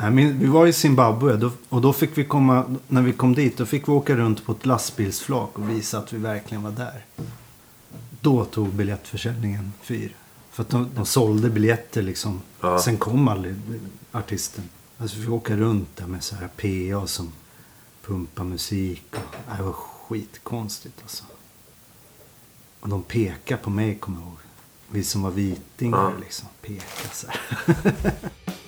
Nej, vi var i Zimbabwe och då fick vi komma, när vi kom dit, då fick vi åka runt på ett lastbilsflak och visa att vi verkligen var där. Då tog biljettförsäljningen fyr. För att de, de sålde biljetter liksom. Ja. Sen kom aldrig artisten. Alltså vi fick åka runt där med så här PA som pumpar musik. Och, det var skitkonstigt alltså. Och de pekade på mig, kommer jag ihåg. Vi som var vitingar Ja. liksom. Pekade så här.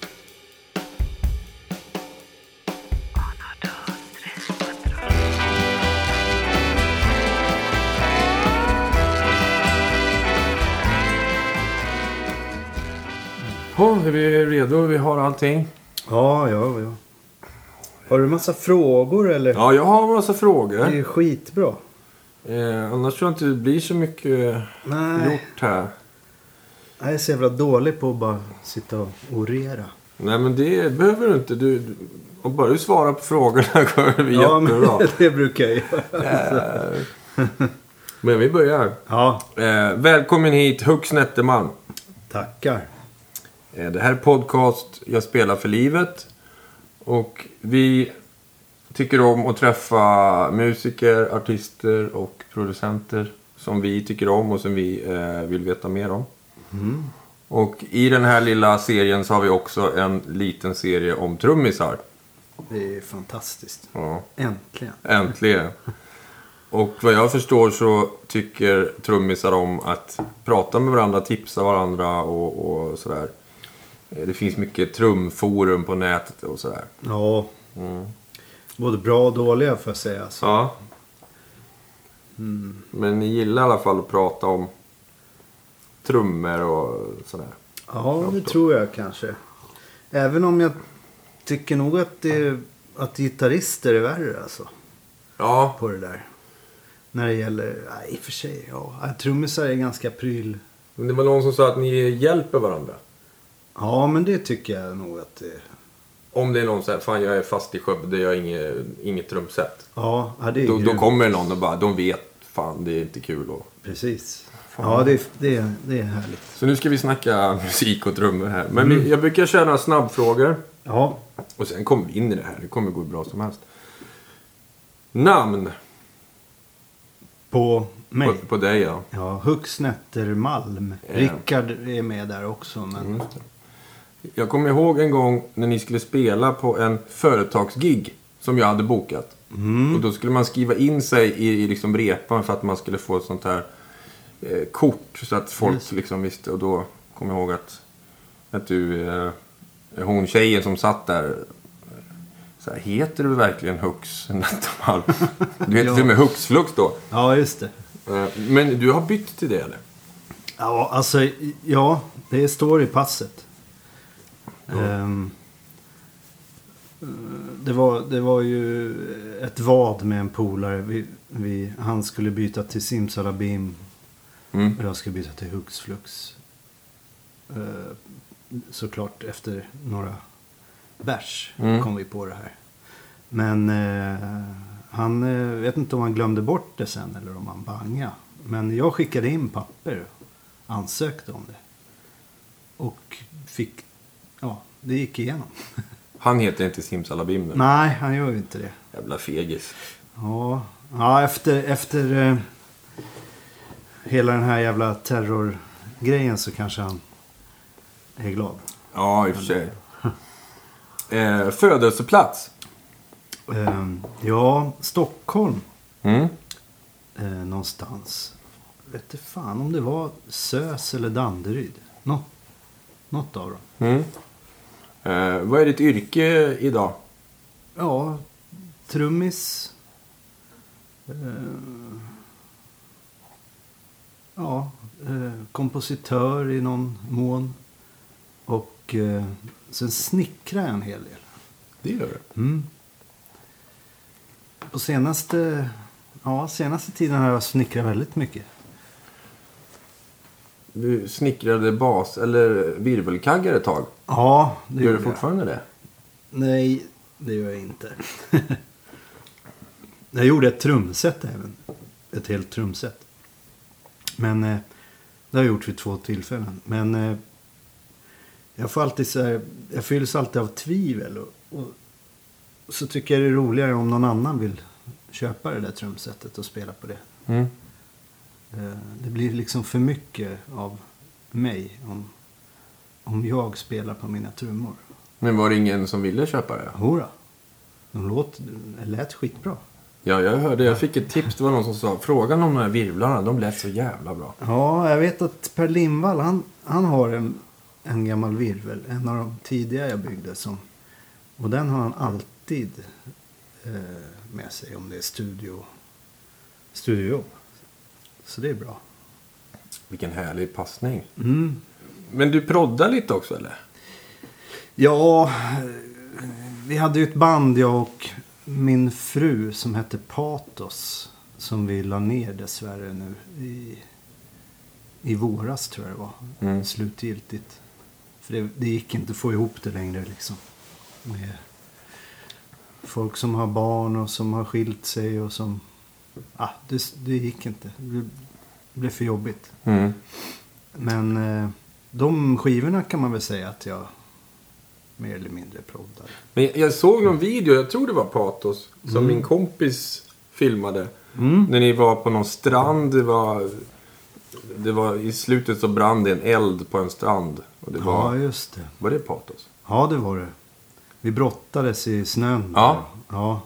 Ja, är vi redo? Vi har allting. Ja, ja, ja. Har du massa frågor eller? Ja, jag har massa Det är frågor. skitbra. Eh, annars tror jag inte det blir så mycket Nej, gjort här. jag är så jävla dålig på att bara sitta och orera. Nej, men det behöver du inte. Du, du, om bara du svarar på frågorna går det Ja, men jättebra. det brukar jag göra. Eh, men vi börjar. Ja, Eh, välkommen hit, Hux Netterman. tackar. Eh, Det här är podcast Jag spelar för livet. Och vi tycker om att träffa musiker, artister och producenter som vi tycker om och som vi eh, vill veta mer om. Och i den här lilla serien så har vi också en liten serie om trummisar. Det är fantastiskt. Ja, Äntligen. äntligen. Och vad jag förstår så tycker trummisar om att prata med varandra, tipsa varandra och, och sådär. Eh, Det finns mycket trumforum på nätet och sådär. Ja, Mm. både bra och dåliga får jag säga. Så. Ja. Men ni gillar i alla fall att prata om trummor och sådär. Ja, det tror jag kanske. Även om jag tycker nog att, det, att gitarrister är värre alltså. Ja, På det där. När det gäller, nej, i och för sig, ja. Trummisar är ganska pryl. men det var någon som sa att ni hjälper varandra. Ja, men det tycker jag nog att det Om det är någon som säger fan jag är fast i Skövde, jag har inget, inget trumset. Ja, det är Då, då kommer någon och bara, de vet fan det är inte kul. Och... Precis. Ja, det det, det är härligt. Så nu ska vi snacka musik och trummor här. Men vi, jag brukar köra några snabbfrågor. Ja, Och sen kommer vi in i det här. Det kommer gå bra som helst. Namn på mig. på, på dig ja. Ja, Hux Nettermalm. Ja. Rickard är med där också. Men... Mm. Jag kommer ihåg en gång när ni skulle spela på en företagsgig som jag hade bokat. Mm. Och då skulle man skriva in sig i, i liksom repan för att man skulle få ett sånt här eh, kort. Så att folk Just. liksom visste. Och då kommer jag ihåg att, att du, eh, hon tjejen som satt där. eh, Så här, heter du verkligen Hux Nettermalm? Du heter Ja. till och med Hux Flux då. Ja, just det. Eh, Men du har bytt till det eller? Ja, alltså, ja, det står i passet. Ehm, eh, det, var, det var ju ett vad med en polare. Vi, vi, han skulle byta till Simsalabim Mm. och jag skulle byta till Hux Flux. Eh, såklart efter några bärs Mm. kom vi på det här. Men eh, han eh, vet inte om han glömde bort det sen eller om han banga. Men jag skickade in papper och ansökte om det. Och fick, ja, det gick igenom. Han heter inte Simsalabim nu. Nej, han gör ju inte det. Jävla fegis. Ja, ja efter, efter eh, hela den här jävla terrorgrejen så kanske han är glad. Ja, i och för sig. Eh, födelseplats. Ehm, ja, Stockholm Mm. eh, någonstans. Vet inte fan om det var Sös eller Danderyd. Nå, något av dem. Mm. Eh, vad är ditt yrke idag? Ja, trummis. Eh, ja, eh, kompositör i någon mån. Och eh, sen snickrar jag en hel del. Det gör du. Mm. På senaste, ja, senaste tiden har jag snickrat väldigt mycket. Du snickrade bas eller virvelkaggar ett tag. Ja, det Gör gjorde du jag. fortfarande det? Nej, det gör jag inte. jag gjorde ett trumset även. Ett helt trumset. Men eh, det har jag gjort vid två tillfällen. Men eh, Jag får alltid så här, jag fylls alltid av tvivel. Och, och så tycker jag det är roligare om någon annan vill köpa det där trumsetet och spela på det. Mm. Eh, Det blir liksom för mycket av mig om, om jag spelar på mina trummor. Men var det ingen som ville köpa det? Jodå. De det lät skitbra. Ja, jag hörde. Jag fick ett tips. Det var någon som sa frågan om de här virvlarna. De lät så jävla bra. Ja, jag vet att Per Lindvall, han, han har en, en gammal virvel. En av de tidiga jag byggde. Som, och den har han alltid eh, med sig om det är studio, studiojobb. Så det är bra. Vilken härlig passning. Mm. Men du proddar lite också eller? Ja, vi hade ju ett band jag och min fru som hette Patos. Som vi la ner dessvärre nu i, i våras tror jag det var. Mm. Slutgiltigt. För det, det gick inte att få ihop det längre liksom. Med folk som har barn och som har skilt sig och som... Ah, det, det gick inte. Det blev för jobbigt. Mm. Men eh, de skivorna kan man väl säga att jag mer eller mindre proddar. Men jag såg någon video, jag tror det var Patos, som Mm. min kompis filmade. När ni var på någon strand. Det var, det var I slutet så brann det en eld på en strand. Och det Ja, var, just det. var det Patos? Ja, det var det. Vi brottades i snön. Ja. Ja,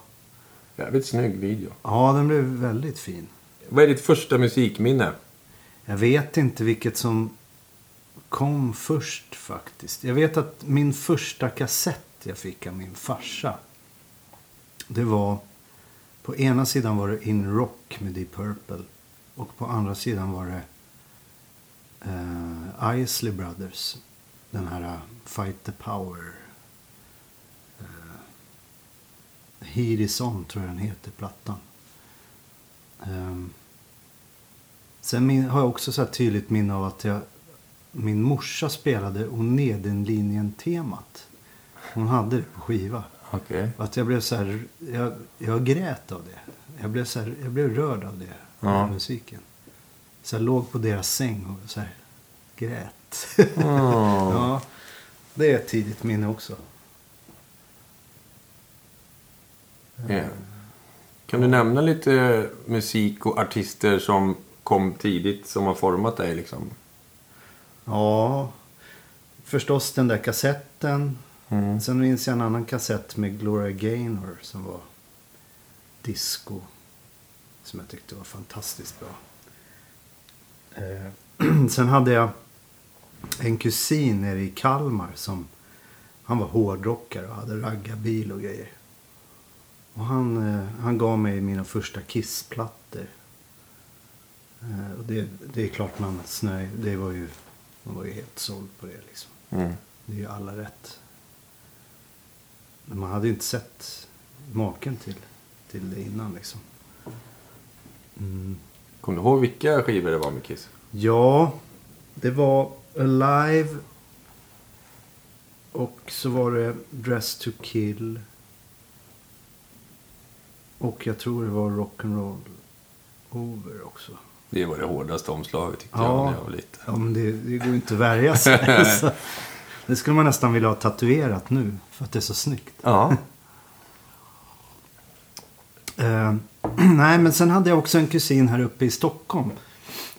Jävligt snygg video. ja den blev väldigt fin. Vad är ditt första musikminne? Jag vet inte vilket som kom först faktiskt. Jag vet att min första kassett jag fick av min farsa. Det var... På ena sidan var det In Rock med Deep Purple. Och på andra sidan var det eh, Isley Brothers. Den här eh, Fight the Power. Uh, Heat is on tror jag den heter, plattan. Ehm, Sen min, har jag också så här tydligt minne av att jag, min morsa spelade Onedenlinjen-temat. Hon hade det på skiva. Och att jag blev så här, jag, jag grät av det. Jag blev, så här, jag blev rörd av det, av Ja. den musiken. Så jag låg på deras säng och så här, grät. Oh. ja, det är ett tidigt minne också. Ja. Kan du nämna lite musik och artister som kom tidigt som har format dig liksom? Ja, förstås den där kassetten. Mm. Sen minns jag en annan kassett med Gloria Gaynor som var disco. Som jag tyckte var fantastiskt bra. Eh, sen hade jag en kusin nere i Kalmar som han var hårdrockare och hade raggarbil och grejer. Och han, eh, han gav mig mina första Kissplattor. Eh, och det, det är klart man snöj. Det var ju, man var ju helt såld på det liksom. Mm. Det är ju alla rätt. Men man hade ju inte sett maken till, till det innan liksom. Mm. Kommer du ihåg vilka skivor det var med Kiss? Ja, det var Alive. Och så var det Dress to kill. Och jag tror det var Rock'n'Roll Over också. Det var det hårdaste omslaget tyckte Ja. jag när jag var liten. Ja, men det, det går ju inte att värja sig. Så det skulle man nästan vilja ha tatuerat nu. För att det är så snyggt. Ja. Eh, nej, men sen hade jag också en kusin här uppe i Stockholm.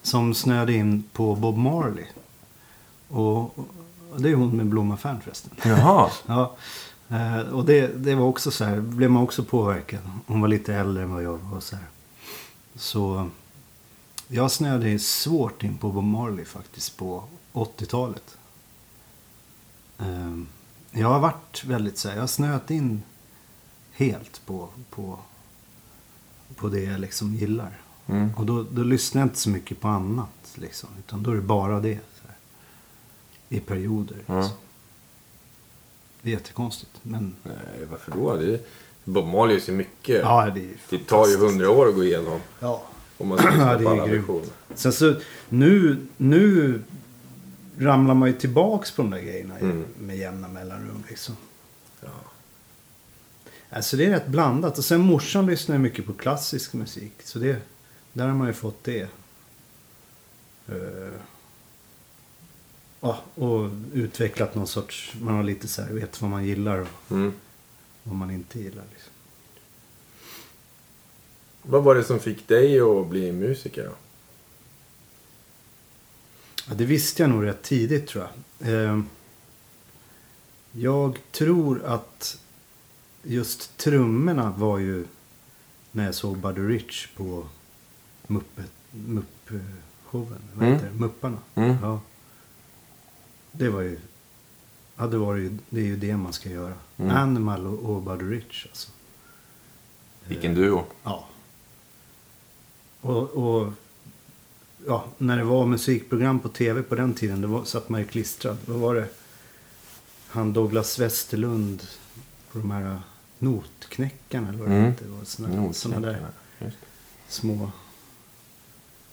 Som snöade in på Bob Marley. Och, och det är hon med Blomma Fern förresten. Jaha. Ja, eh, och det, det var också så här, blev man också påverkad. Hon var lite äldre än vad jag var. Så, här. så jag snöade svårt in på Bob Marley faktiskt på 80-talet. Eh, jag har varit väldigt så här, jag har snöat in helt på, på, på det jag liksom gillar. Mm. Och då, då lyssnar jag inte så mycket på annat. Liksom, utan då är det bara det. Här, I perioder. Ja. Liksom. Det är jättekonstigt. Men Nej, varför då? Det är... Bob Marley är så mycket. ja, det är Det tar ju hundra år att gå igenom. Ja. Om man ska Ja, det är grymt. Sen så nu, nu ramlar man ju tillbaks på de där grejerna Mm. med jämna mellanrum. Liksom. Ja. Alltså det är rätt blandat. Och sen morsan lyssnar mycket på klassisk musik. Så det, där har man ju fått det. Ja, och utvecklat någon sorts, man har lite så här, vet vad man gillar och Mm. vad man inte gillar. Liksom. Vad var det som fick dig att bli musiker då? Ja, det visste jag nog rätt tidigt tror jag. Eh, jag tror att just trummorna var ju när jag såg Buddy Rich på Muppet, Mupp-showen. Vad Mm. heter det? Mupparna. Mm. Ja. Det var ju... Ja, det, var ju, det är ju det man ska göra. Mm. Animal och, och Buddy Rich alltså. Vilken duo. Ja. Och, och ja, när det var musikprogram på tv på den tiden, då var, satt man ju klistrad. Vad var det? Han Douglas Westerlund på de här notknäckarna eller vad det Mm. hette. Såna, såna där små...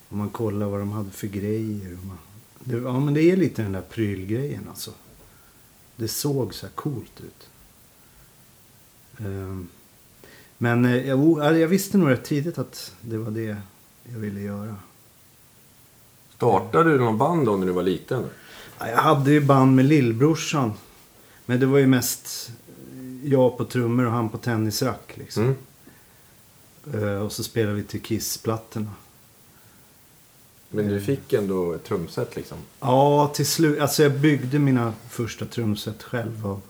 Om man kollar vad de hade för grejer. och Man, det, ja, men det är lite den där prylgrejen alltså. Det såg så här coolt ut. Ehm, men eh, jag, jag visste nog rätt tidigt att det var det jag ville göra. Startade du någon band då när du var liten? Ja, Jag hade ju band med lillbrorsan. Men det var ju mest jag på trummor och han på tennisrack. Liksom. Mm. Eh, och så spelade vi till Kiss-plattorna. Men du fick ändå ett trumset liksom? Ja, till slut. Alltså jag byggde mina första trumset själv av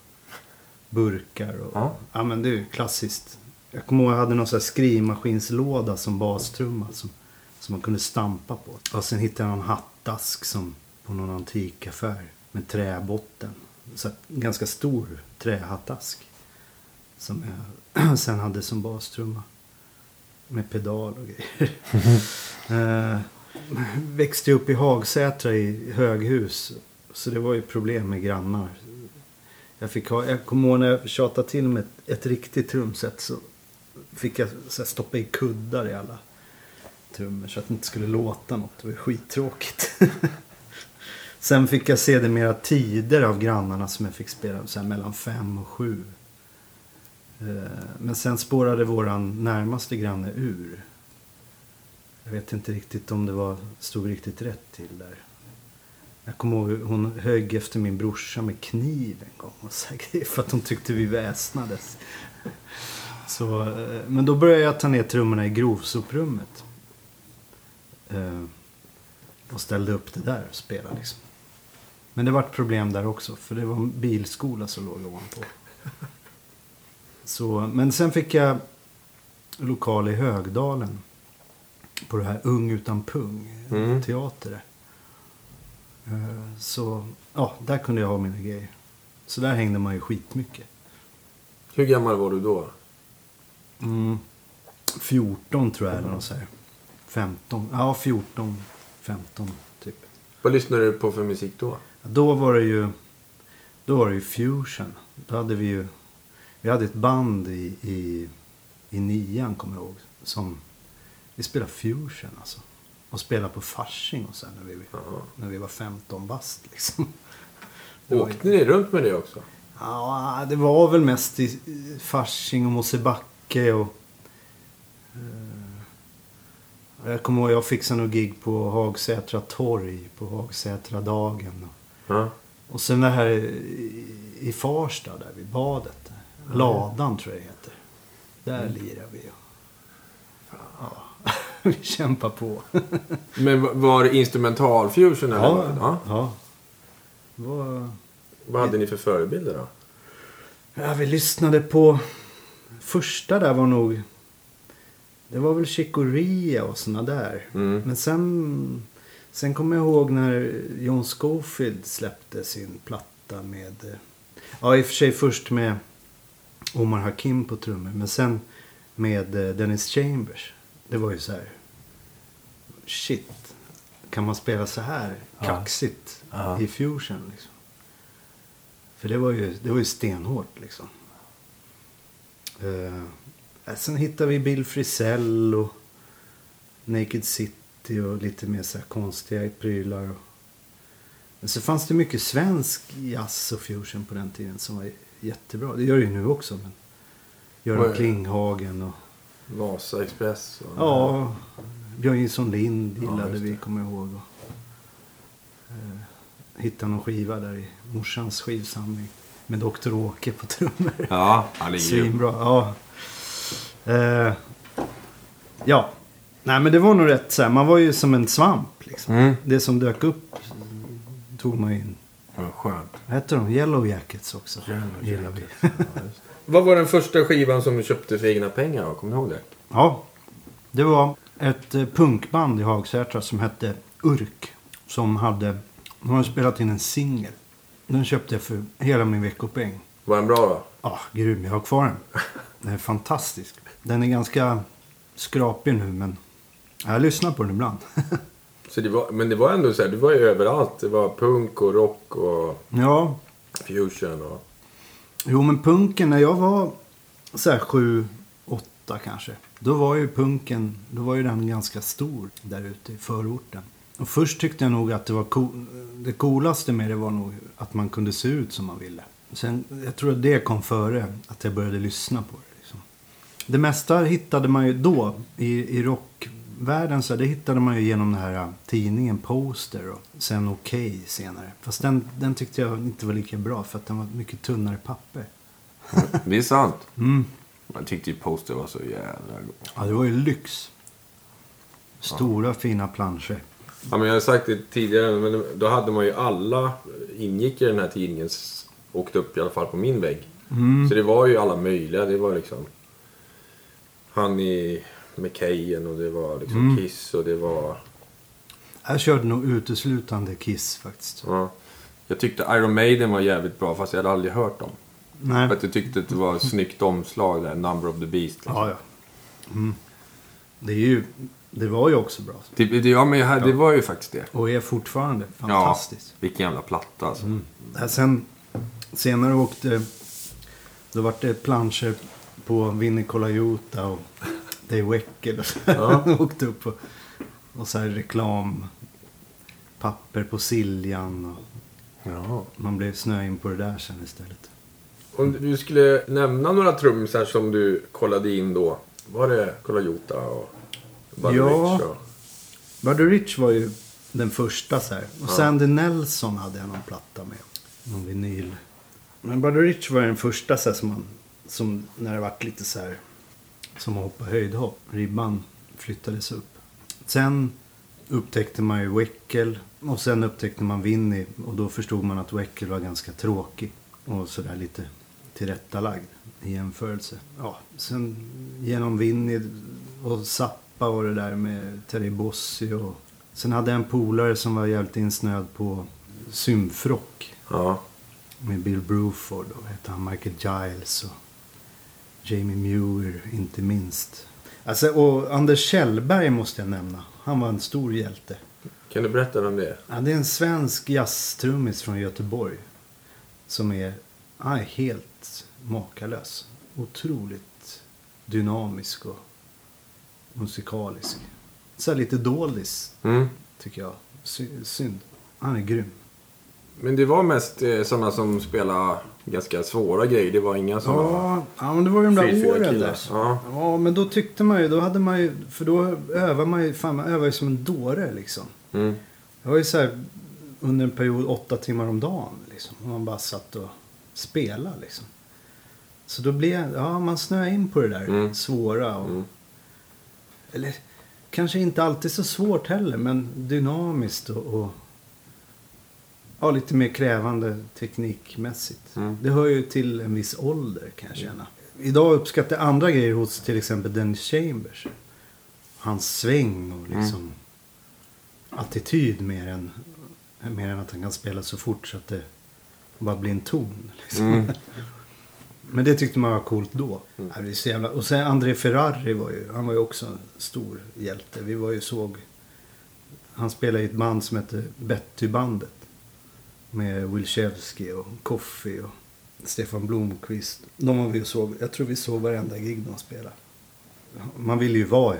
burkar. Och, Ja. ja. men det är ju klassiskt. Jag kommer ihåg att jag hade någon sån här skrivmaskinslåda som bastrumma som, som man kunde stampa på. Och sen hittade jag någon hattask som på någon antikaffär med träbotten. Så ganska stor trähattask. Som jag sen hade som bastrumma. Med pedal och grejer. Eh, växte upp i Hagsätra i höghus. Så det var ju problem med grannar. Jag, fick ha, jag kommer ihåg när jag tjatade till med ett, ett riktigt trumset så fick jag så här, stoppa i kuddar i alla trummor så att det inte skulle låta något. Det var skittråkigt. Sen fick jag se det mera tider av grannarna som jag fick spela så här, mellan fem och sju. Eh, men sen spårade våran närmaste granne ur. Jag vet inte riktigt om det var, stod riktigt rätt till där. Jag kommer ihåg hon högg efter min brorsa med kniv en gång. Och så här för att hon tyckte vi väsnades. Så, eh, men då började jag ta ner trummorna i grovsoprummet. Eh, Och ställde upp det där och spelade liksom. Men det var ett problem där också. För det var en bilskola som låg ovanpå. Så, men sen fick jag lokal i Högdalen. På det här Ung utan pung. Mm. Teater. Eh, Så ja, där kunde jag ha mina grejer. Så där hängde man ju skitmycket. Hur gammal var du då? Mm, 14 tror jag eller något så här. 15. Ja, 14, 15 typ. Vad lyssnade du på för musik då? Då var det ju, då var det ju fusion. Då hade vi ju, vi hade ett band i, i, i nian kommer jag ihåg. Som, vi spelade fusion alltså. Och spelade på Fasching och här när vi, när vi var 15 bast liksom. Det var ju- Åkte ni runt med det också? Ja, det var väl mest i i Fasching och Mosebacke och... eh, jag kommer ihåg jag fixade nog gig på Hagsätra torg på Hagsätra dagen. Ja. Och sen det här i, i Farsta där vid badet. Ladan tror jag det heter. Där lirar vi. Ja, vi kämpar på. Men va- var det instrumental fusion eller? Ja, ja. ja. Var... Vad hade ni för förebilder då? Ja, vi lyssnade på... Första där var nog... Det var väl Chicoria och såna där. Mm. Men sen... Sen kommer jag ihåg när John Scofield släppte sin platta med... Ja, i och för sig först med Omar Hakim på trummor. Men sen med eh, Dennis Chambers. Det var ju så här... Shit. Kan man spela så här kaxigt Ja. i fusion liksom? För det var ju, det var ju stenhårt liksom. Eh, sen hittade vi Bill Frisell och Naked City och lite mer så här konstiga prylar. Och... Men så fanns det mycket svensk jazz och fusion på den tiden som var jättebra. Det gör det ju nu också. Men Göran Klinghagen och Vasa Express? Och ja, Björn Gilson Lind Ja, gillade just vi, kommer jag ihåg. Och, eh, hittade någon skiva där i morsans skivsamling. Med Dr. Åke på trummor. Ja, han är grym. Svinbra. Ja. Eh, ja. Nej men det var nog rätt så här. Man var ju som en svamp liksom. Mm. Det som dök upp tog man in. Ja, skönt. Vad hette de? Yellow Jackets också. Gillar vi. Vad var den första skivan som du köpte för egna pengar? Kommer du ihåg det? Ja. Det var ett eh, punkband i Hagsätra som hette Urk. Som hade, de hade spelat in en singel. Den köpte jag för hela min veckopeng. Var den bra då? Ja, grym. Jag har kvar den. Den är fantastisk. Den är ganska skrapig nu men jag lyssnar på den ibland. Så det var, men det var ändå så här, du var ju överallt. Det var punk och rock och ja, fusion och... jo men punken när jag var så här sju, åtta kanske. Då var ju punken, då var ju den ganska stor där ute i förorten. Och först tyckte jag nog att det var cool, det coolaste med det var nog att man kunde se ut som man ville. Sen, jag tror att det kom före att jag började lyssna på det. Det mesta hittade man ju då i, i rockvärlden. Så det hittade man ju genom den här tidningen Poster och sen Okej senare. Fast den, den tyckte jag inte var lika bra för att den var mycket tunnare papper. Det är sant. Mm. Man tyckte ju Poster var så jävla god. Ja, det var ju lyx. Stora fina planscher. Ja, men jag har sagt det tidigare, men då hade man ju alla ingick i den här tidningen. Åkte upp i alla fall på min vägg. Mm. Så det var ju alla möjliga. Det var liksom... Han i McKayen och det var liksom Mm. Kiss och det var... Jag körde nog uteslutande Kiss faktiskt. Ja. Jag tyckte Iron Maiden var jävligt bra fast jag hade aldrig hört dem. Nej. För att jag tyckte att det var ett snyggt omslag där, Number of the Beast. Liksom. Ja, ja. Mm. Det, är ju, det var ju också bra. Det, det, ja, men jag, det var ju faktiskt det. Och är fortfarande fantastiskt. Vilken jävla platta alltså. Mm. Sen, senare åkte... Då var det planscher på Vinnie Colaiuta och Dave Weckl. och så. Ja. åkte upp och, och så här reklam. Papper på Siljan. Och Ja. man blev snöad in på det där sen istället. Om du skulle nämna några trummisar som du kollade in då. Var det Colaiuta och Buddy Ja. Rich och... Buddy Rich var ju den första så här. Och Sandy Nelson hade jag någon platta med. Någon vinyl. Men Buddy Rich var den första så här, som man... Som när det vart lite så här... Som att hoppa höjdhopp. Ribban flyttades upp. Sen upptäckte man ju Weckel. Och sen upptäckte man Winnie. Och då förstod man att Weckel var ganska tråkig. Och sådär lite tillrättalagd i jämförelse. Ja, sen genom Winnie och Zappa och det där med Terry Bossy och... Sen hade jag en polare som var jävligt insnöad på symfrock. Ja. Med Bill Bruford och hette han, Michael Giles och Jamie Muir inte minst. Alltså, och Anders Kjellberg måste jag nämna. Han var en stor hjälte. Kan du berätta om det? Ja, det är en svensk jazztrummis från Göteborg. Som är, är helt makalös. Otroligt dynamisk och musikalisk. Så lite doldis Mm. tycker jag. Sy- synd. Han är grym. Men det var mest eh, sådana som spelade ganska svåra grejer. Det var inga sådana... Ja, ja, men det var ju de där åren där. Ja. Ja, men då tyckte man ju, då hade man ju, för då övar man ju, fan man övar ju som en dåre liksom. Mm. Jag var ju så här under en period åtta timmar om dagen liksom. Och man bara satt och spelade liksom. Så då blev, ja man snöade in på det där Mm. svåra och, Mm. eller kanske inte alltid så svårt heller, men dynamiskt och, och ja, lite mer krävande teknikmässigt. Mm. Det hör ju till en viss ålder kan jag känna. Idag uppskattar jag andra grejer hos till exempel Dennis Chambers. Hans sväng och liksom attityd mer än, mer än att han kan spela så fort så att det bara blir en ton. Liksom. Mm. Men det tyckte man var coolt då. Är så jävla... Och sen André Ferrari var ju, han var ju också en stor hjälte. Vi var ju såg... Han spelade i ett band som hette Betty-bandet. Med Wilczewski och Coffey och Stefan Blomqvist. De var vi och såg. Jag tror vi såg varenda gig de spelade. Man ville ju vara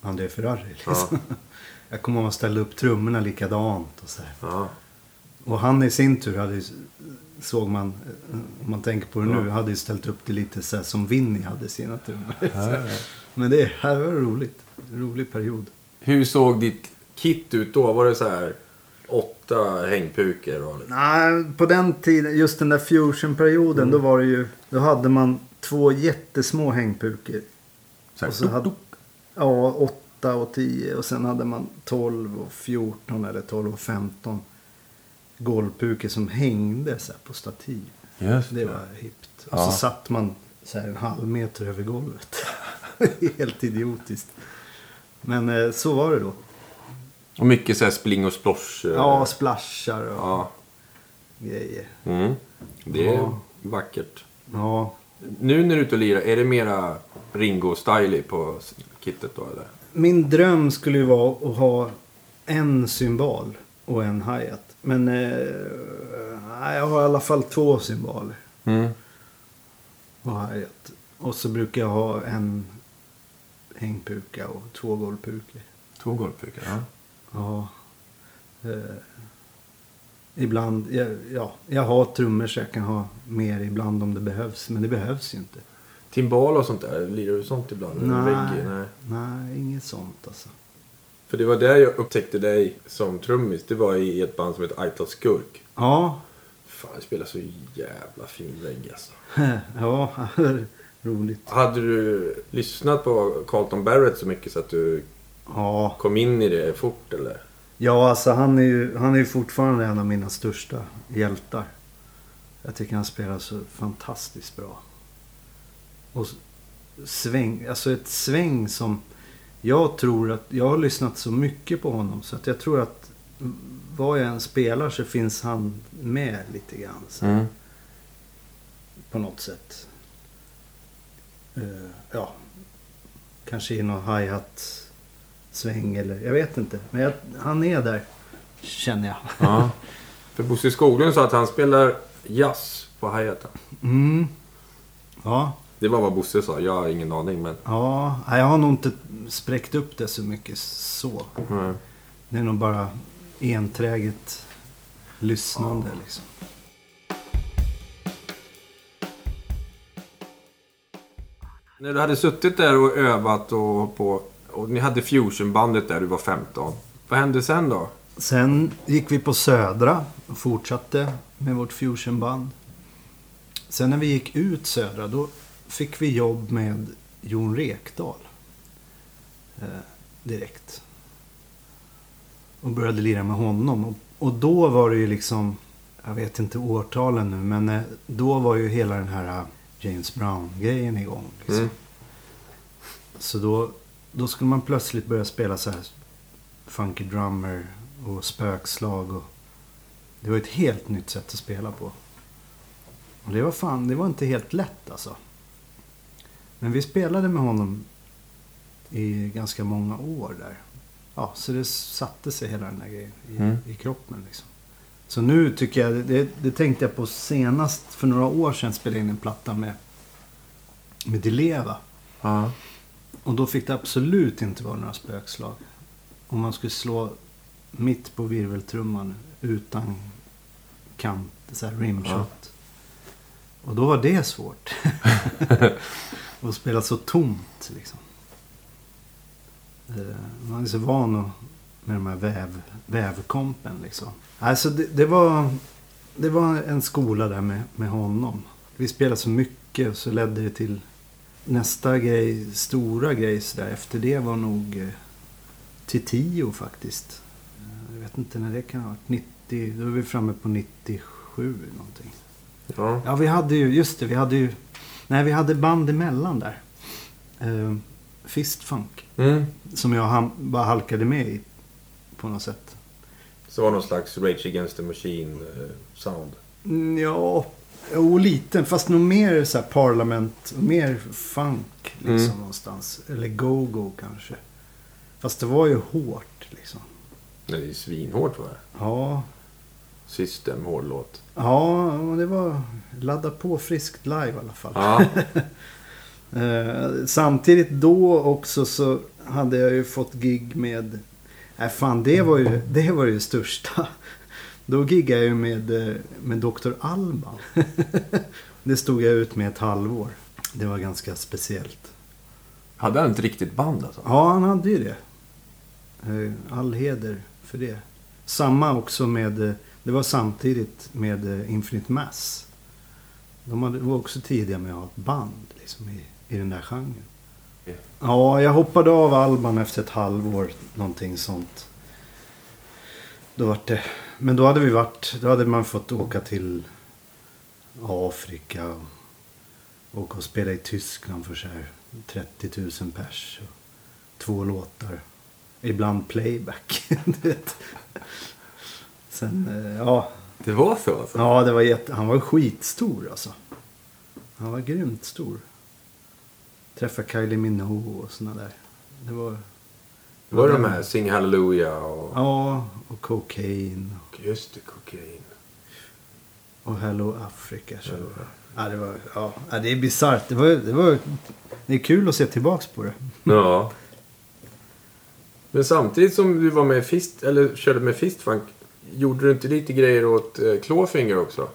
André Ferrari liksom. Jag kommer ihåg att man ställde upp trummorna likadant och så här. Ja. Och han i sin tur hade ju, såg man, om man tänker på det nu, hade ju ställt upp det lite så här som Vinny hade sina trummor. Men det här var roligt. En rolig period. Hur såg ditt kit ut då? Var det så här åtta hängpukor och... Nej, på den tiden, just den där fusionperioden, då var det ju, då hade man två jättesmå hängpukor. Så här, Och så hade, ja, 8 och 10 och sen hade man 12 och 14 eller 12 och 15 golvpukor som hängde så här på stativ. Just Det var hippt. Och Ja. så satt man så här en halv meter över golvet. Helt idiotiskt. Men eh, så var det då. Och mycket så här spling och splosh. eh, Ja, splashar och ja. grejer. Mm. Det är Ja. vackert. Ja. Nu när du är ute och lirar, är det mera Ringo-stylig på kittet då eller? Min dröm skulle ju vara att ha en cymbal och en hi-hat. Men eh, jag har i alla fall två cymbaler Mm. och hi-hat. Och så brukar jag ha en hängpuka och två golvpukor. Två golvpukor, ja. Ja. Eh, ibland, ja, ja, jag har trummor så jag kan ha mer ibland om det behövs. Men det behövs ju inte. Timbal och sånt där, lirar du sånt ibland? Nej. Nej. Nej, inget sånt alltså. För det var där jag upptäckte dig som trummis. Det var i ett band som heter Aital Skurk. Ja, Fan, det spelar så jävla fin reggae alltså. ja, roligt. Hade du lyssnat på Carlton Barrett så mycket så att du Ja, kom in i det fort eller? ja alltså han är ju han är ju fortfarande en av mina största hjältar. Jag tycker han spelar så fantastiskt bra. Och sväng, alltså ett sväng som jag tror att, jag har lyssnat så mycket på honom så att jag tror att vad jag än spelar så finns han med lite grann. Så, Mm. På något sätt. Eh, ja, kanske i någon hi-hat sväng eller jag vet inte. Men jag, han är där, känner jag. Ja. För Bosse Skoglund sa att han spelar jazz på hi-haten. Mm. Ja, Det var vad Bosse sa, jag har ingen aning men... ja, jag har nog inte spräckt upp det så mycket så. Mm. Det är nog bara enträget lyssnande liksom. När du hade suttit där och övat och på och ni hade fusionbandet där du var 15. Vad hände sen då? Sen gick vi på Södra och fortsatte med vårt fusionband. Sen när vi gick ut Södra då fick vi jobb med Jon Rekdal. Eh, direkt. Och började lira med honom. Och, och då var det ju liksom, jag vet inte årtalen nu, men eh, då var ju hela den här eh, James Brown-grejen igång. Liksom. Mm. Så då, då skulle man plötsligt börja spela så här funky drummer och spökslag. Och det var ett helt nytt sätt att spela på. Och det var fan, det var inte helt lätt alltså. Men vi spelade med honom i ganska många år där. Ja, så det satte sig hela den här grejen i, Mm. i kroppen liksom. Så nu tycker jag, det, det tänkte jag på senast för några år sedan spelade in en platta med, med Dileva. Ja. Och då fick det absolut inte vara några spökslag. Om man skulle slå mitt på virveltrumman utan kant, så här rimshot. Och då var det svårt. att spela så tomt liksom. Eh, Man är så van med de här väv, vävkompen liksom. Alltså det, det, var, det var en skola där med, med honom. Vi spelade så mycket och så ledde det till nästa grej, stora grej så där, efter det var nog eh, till tio faktiskt. Jag vet inte när det kan ha varit. 90, då är vi framme på 97 någonting. Ja. Ja, vi hade ju, just det, vi hade ju, nej vi hade band emellan där. Eh, Fistfunk. Mm. Som jag ham- bara halkade med i på något sätt. Så var det någon slags Rage Against the Machine eh, sound. Mm, Ja, jo lite. Fast nog mer så här Parliament. Mer funk liksom Mm. någonstans. Eller go-go kanske. Fast det var ju hårt liksom. Det är svinhårt var det. Ja, System, hård låt. ja det var ladda på friskt live i alla fall. Ja. Eh, samtidigt då också så hade jag ju fått gig med... Nej fan, det var ju det, var ju största. Då giggade jag ju med, eh, med Dr. Alban. det stod jag ut med ett halvår. Det var ganska speciellt. Hade han ett riktigt band alltså? Ja, han hade ju det. Eh, All heder för det. Samma också med, eh, det var samtidigt med Infinite Mass. De var också tidiga med att ha ett band liksom, i, i den där genren. Ja. Ja, jag hoppade av Alban efter ett halvår, någonting sånt. Då var det, men då hade vi varit, då hade man fått åka till Afrika och åka och spela i Tyskland för så här 30 000 pers. Och två låtar. Ibland playback. Sen, eh, ja. Det var så alltså? Ja, det var jätte, han var skitstor alltså. Han var grymt stor. Träffade Kylie Minogue och såna där. Det var... Det var de här Sing Hallelujah och... Ja, och Cocaine. Just det, kokain. Och Hello Africa. Så. Ja, det var... Ja, det är bisarrt. Det var, det var... Det är kul att se tillbaks på det. Ja. Men samtidigt som du var med Fist, eller körde med Fistfunk, gjorde du inte lite grejer åt eh, Clawfinger också?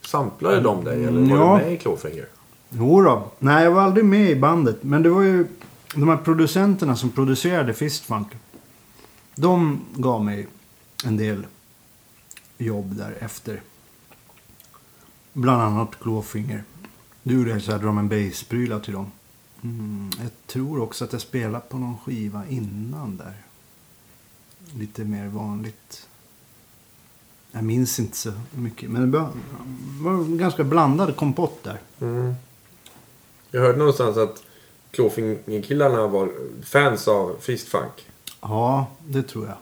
Samplade de dig eller var Ja. du med i Clawfinger? Jo då. Nej, jag var aldrig med i bandet. Men det var ju de här producenterna som producerade Fistfunk. De gav mig en del jobb där efter. Bland annat klåfinger. Du gjorde jag så här drum and bass-prylar till dem. Mm, jag tror också att jag spelade på någon skiva innan där. Lite mer vanligt. Jag minns inte så mycket. Men det var, var en ganska blandad kompott där. Mm. Jag hörde någonstans att Clawfinger-killarna var fans av Fistfunk. Ja, det tror jag.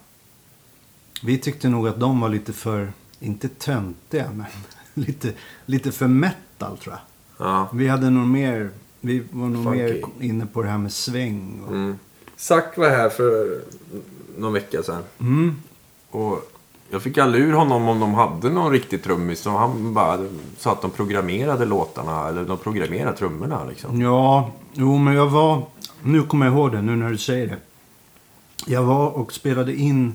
Vi tyckte nog att de var lite för, inte töntiga, men lite, lite för metal tror jag. Ja. Vi hade nog mer, vi var nog Funky. mer inne på det här med sväng. Och, Mm. Zack var här för någon vecka sedan. mm. Och jag fick aldrig ur honom om de hade någon riktig trummis. Så han bara sa att de programmerade låtarna, eller de programmerade trummorna liksom. Ja, jo men jag var, nu kommer jag ihåg det, nu när du säger det. Jag var och spelade in,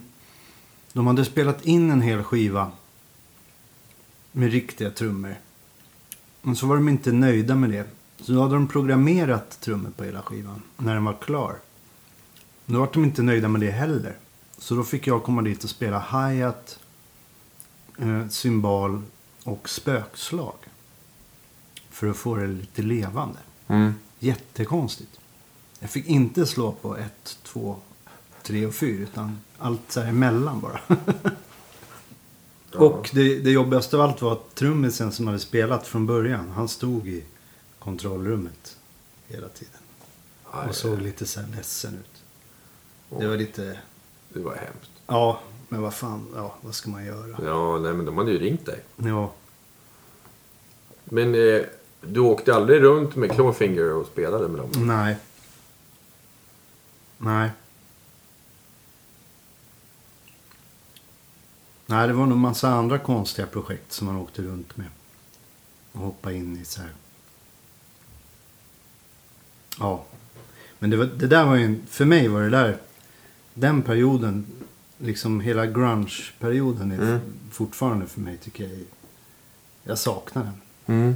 de hade spelat in en hel skiva med riktiga trummor. Men så var de inte nöjda med det. Så då hade de programmerat trummor på hela skivan när den var klar. Då var de inte nöjda med det heller. Så då fick jag komma dit och spela hi-hat, eh, cymbal och spökslag. För att få det lite levande. Mm. Jättekonstigt. Jag fick inte slå på ett, två, tre och fyra. Utan allt så här emellan bara. Och det, det jobbigaste av allt var att trummisen som hade spelat från början. Han stod i kontrollrummet hela tiden. Aj, Och såg lite så här ledsen ut. Det var lite... Det var hemskt. Ja, men vad fan. Ja, vad ska man göra? Ja, nej men de hade ju ringt dig. Ja. Men eh, du åkte aldrig runt med Clawfinger och spelade med dem? Nej. Nej. Nej, det var nog massa andra konstiga projekt som man åkte runt med. Och hoppade in i så här. Ja. Men det, var, det där var ju, en- för mig var det där, den perioden, liksom hela grunge-perioden är Mm. fortfarande för mig tycker jag, jag saknar den. Mm.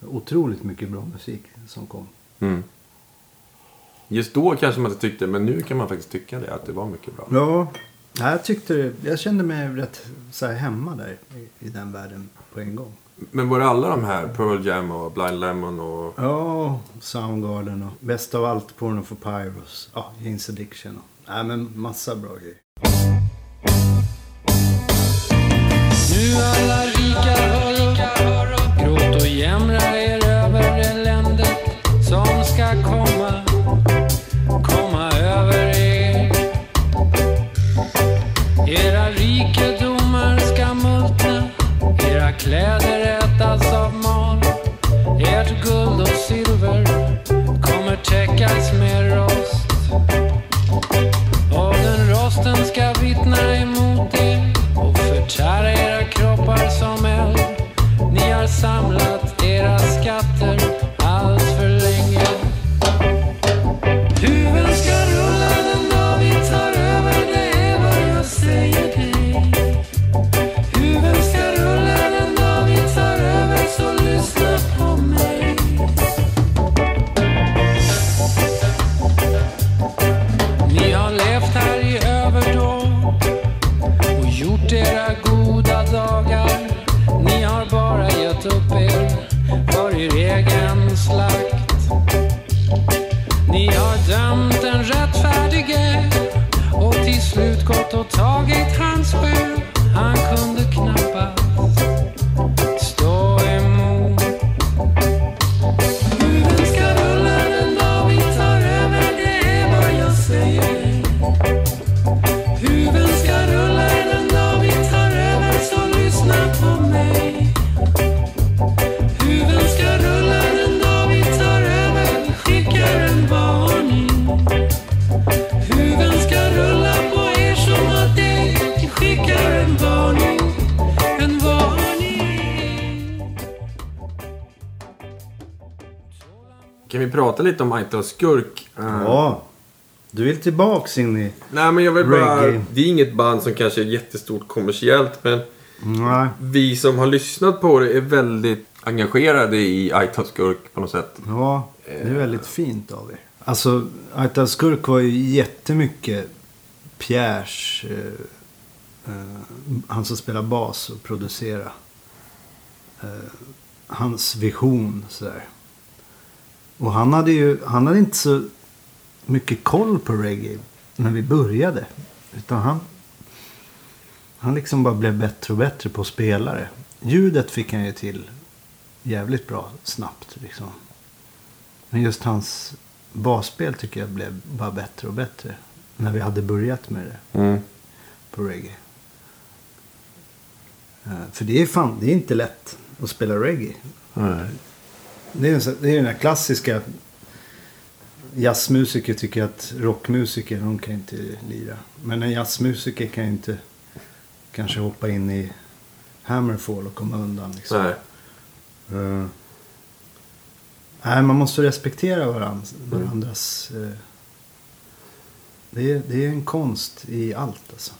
Otroligt mycket bra musik som kom. Mm. Just då kanske man inte tyckte, men nu kan man faktiskt tycka det, att det var mycket bra. Ja, ja, jag tyckte. Jag kände mig rätt så här, hemma där i, i den världen på en gång. Men var det alla de här, Pearl Jam och Blind Lemon och... Ja, Soundgarden och bäst av allt Porno for Pyros. Ja, Jane's Addiction och... Nej, men massa bra grejer. Nu alla rika hör upp, gråt och jämra er över eländet som ska komma, komma över er. Era rikedomar ska multna, era kläder ätas av mal. Ert guld och silver kommer täckas med rost. Kära era kroppar som eld. Ni har samlat target hands will hang prata lite om Aita och Skurk? Eh, Ja. Du vill tillbaks in i... Nej, men jag vill bara... Reggae. Det är inget band som kanske är jättestort kommersiellt, men Nej. vi som har lyssnat på det är väldigt engagerade i Aita Skurk på något sätt. Ja, det är väldigt fint av er. Alltså, Arta Skurk var ju jättemycket Pierres, eh, eh, han som spelar bas och producerar. Eh, hans vision sådär. Och han hade ju, han hade inte så mycket koll på reggae när vi började. Utan han, han liksom bara blev bättre och bättre på att spela det. Ljudet fick han ju till jävligt bra snabbt liksom. Men just hans basspel tycker jag blev bara bättre och bättre. När vi hade börjat med det Mm. på reggae. Eh, För det är fan, det är inte lätt att spela reggae. Det är, det är den här klassiska jazzmusiker tycker att rockmusiker, de kan inte lira. Men en jazzmusiker kan ju inte kanske hoppa in i Hammerfall och komma undan. Liksom. Nej. Eh, nej, man måste respektera varandras. varandras eh, det, är, det är en konst i allt alltså.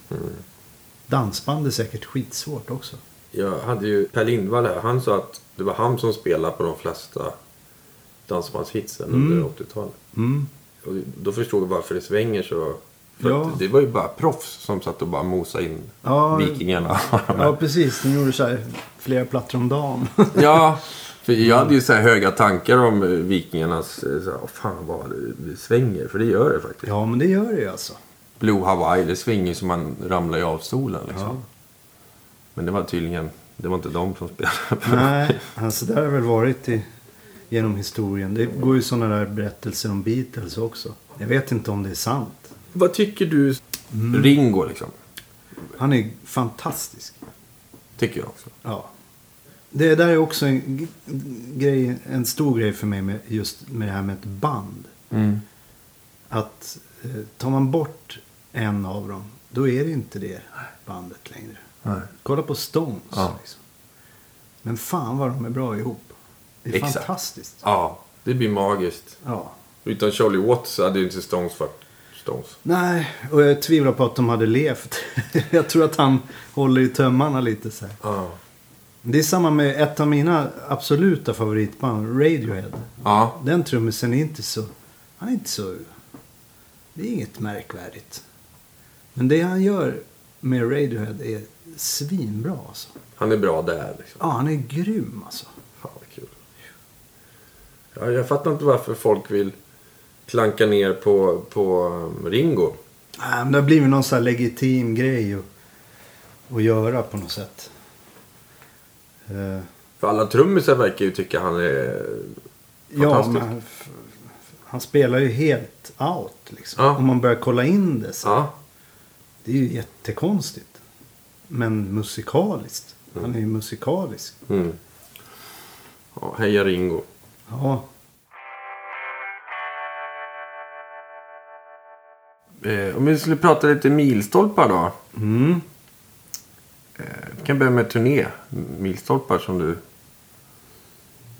Dansband är säkert skitsvårt också. Jag hade ju Per Lindvall här. Han sa att det var han som spelade på de flesta dansbandshitsen under 80-talet. Mm. Och då förstod jag varför det svänger så. För Ja. det var ju bara proffs som satt och bara mosade in Ja, Vikingarna. Ja, precis. De gjorde så här flera plattor om dagen. ja, för jag hade ju så här höga tankar om eh, Vikingarnas... eh, Så här, "Åh, fan vad det- svänger. För det gör det faktiskt. ja, men det gör det ju alltså. Blue Hawaii, det svänger som man ramlar ju av stolen liksom. Ja. Men det var tydligen... Det var inte de som spelade. Nej, alltså det har väl varit i, genom historien. Det går ju sådana där berättelser om Beatles också. Jag vet inte om det är sant. Vad tycker du? Mm. Ringo liksom. Han är fantastisk. Tycker jag också. Ja. Det där är också en grej, en stor grej för mig med just med det här med ett band. Mm. Att eh, tar man bort en av dem, då är det inte det bandet längre. Nej. Kolla på Stones. Ja. Liksom. Men fan vad de är bra ihop. Det är Exakt. fantastiskt. Ja, det blir magiskt. Ja. Utan Charlie Watts hade ju inte Stones varit Stones. Nej, och jag tvivlar på att de hade levt. jag tror att han håller i tömmarna lite så här. Ja. Det är samma med ett av mina absoluta favoritband, Radiohead. Ja. Den trummisen är inte så... Han är inte så... Det är inget märkvärdigt. Men det han gör med Radiohead är svinbra alltså. Han är bra där liksom. Ja, han är grym alltså. Fan vad kul. Ja, jag fattar inte varför folk vill klanka ner på, på um, Ringo. Nej, men det har blivit någon sån här legitim grej att, att göra på något sätt. Eh, För alla trummisar verkar ju tycka han är ja, fantastisk. men han, f- han spelar ju helt out liksom. Ja. Om man börjar kolla in det så. Ja. Det är ju jättekonstigt. Men musikaliskt. Han är ju musikalisk. Mm. ja. Heja Ringo. Ja. Eh, om vi skulle prata lite milstolpar då. Mm. Eh, vi kan börja med turné. Milstolpar som du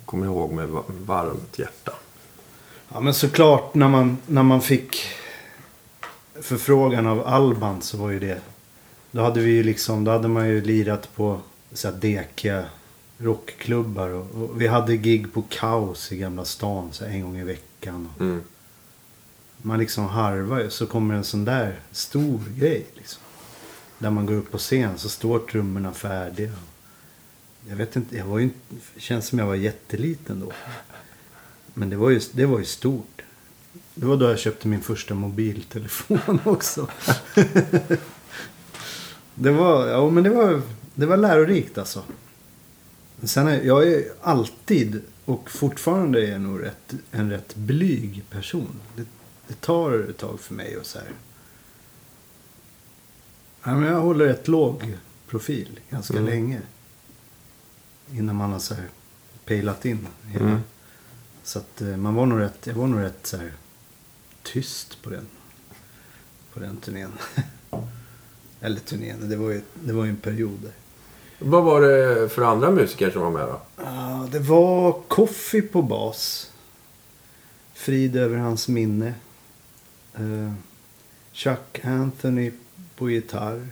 kommer ihåg med va- varmt hjärta. Ja men såklart när man, när man fick förfrågan av Alban så var ju det. Då hade vi ju liksom, då hade man ju lirat på så här dekiga rockklubbar. Och, och vi hade gig på Kaos i Gamla stan så en gång i veckan. Mm. man liksom harvar ju. Så kommer en sån där stor grej liksom. Där man går upp på scen så står trummorna färdiga. Jag vet inte, jag var ju inte, känns som jag var jätteliten då. Men det var ju, det var ju stort. Det var då jag köpte min första mobiltelefon också. Det var, ja, men det var, det var lärorikt alltså. Sen är, jag är alltid och fortfarande är jag nog rätt, en rätt blyg person. Det, det tar ett tag för mig och så här. Ja, men jag håller ett låg profil ganska Mm. länge. Innan man har så här pejlat in hela. Mm. Så att eh, man var nog rätt, jag var nog rätt så här tyst på den. På den turnén. Eller turnén, det var ju, det var ju en period där. Vad var det för andra musiker som var med då? Ja, det var Coffee på bas. Frid över hans minne. Eh, Chuck Anthony på gitarr.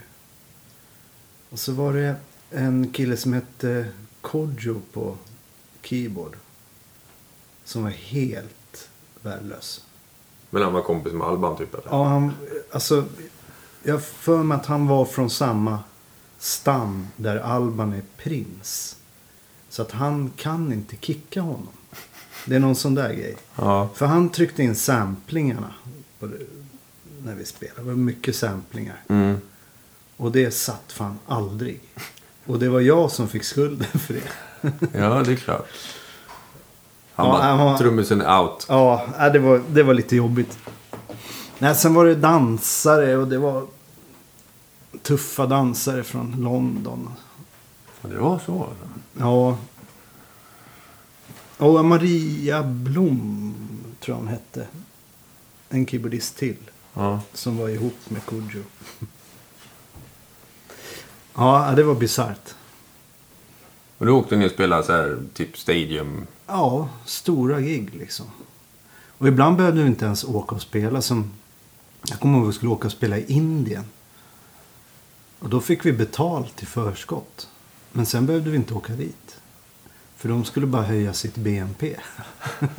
Och så var det en kille som hette Kodjo på keyboard. Som var helt värdelös. Men han var kompis med Alban typ eller? Ja, han, alltså, jag för mig att han var från samma stam där Alban är prins. Så att han kan inte kicka honom. Det är någon sån där grej. Ja. För han tryckte in samplingarna när vi spelade. Det var mycket samplingar. Mm. Och det satt fan aldrig. Och det var jag som fick skulden för det. Ja, det är klart. Han Ja, var- trummisen är out. Ja, nej, det var, det var lite jobbigt. Nej, sen var det dansare och det var tuffa dansare från London. Det var så alltså. Ja. Och Maria Blom tror jag hon hette. En keyboardist till. Ja. Som var ihop med Kodjo. Ja, det var bisarrt. Och då åkte ni och spelade så här, typ stadium. Ja, stora gig liksom. Och ibland behövde vi inte ens åka och spela som... Jag kommer ihåg att vi skulle åka och spela i Indien. Och då fick vi betalt i förskott. Men sen behövde vi inte åka dit. För de skulle bara höja sitt BNP.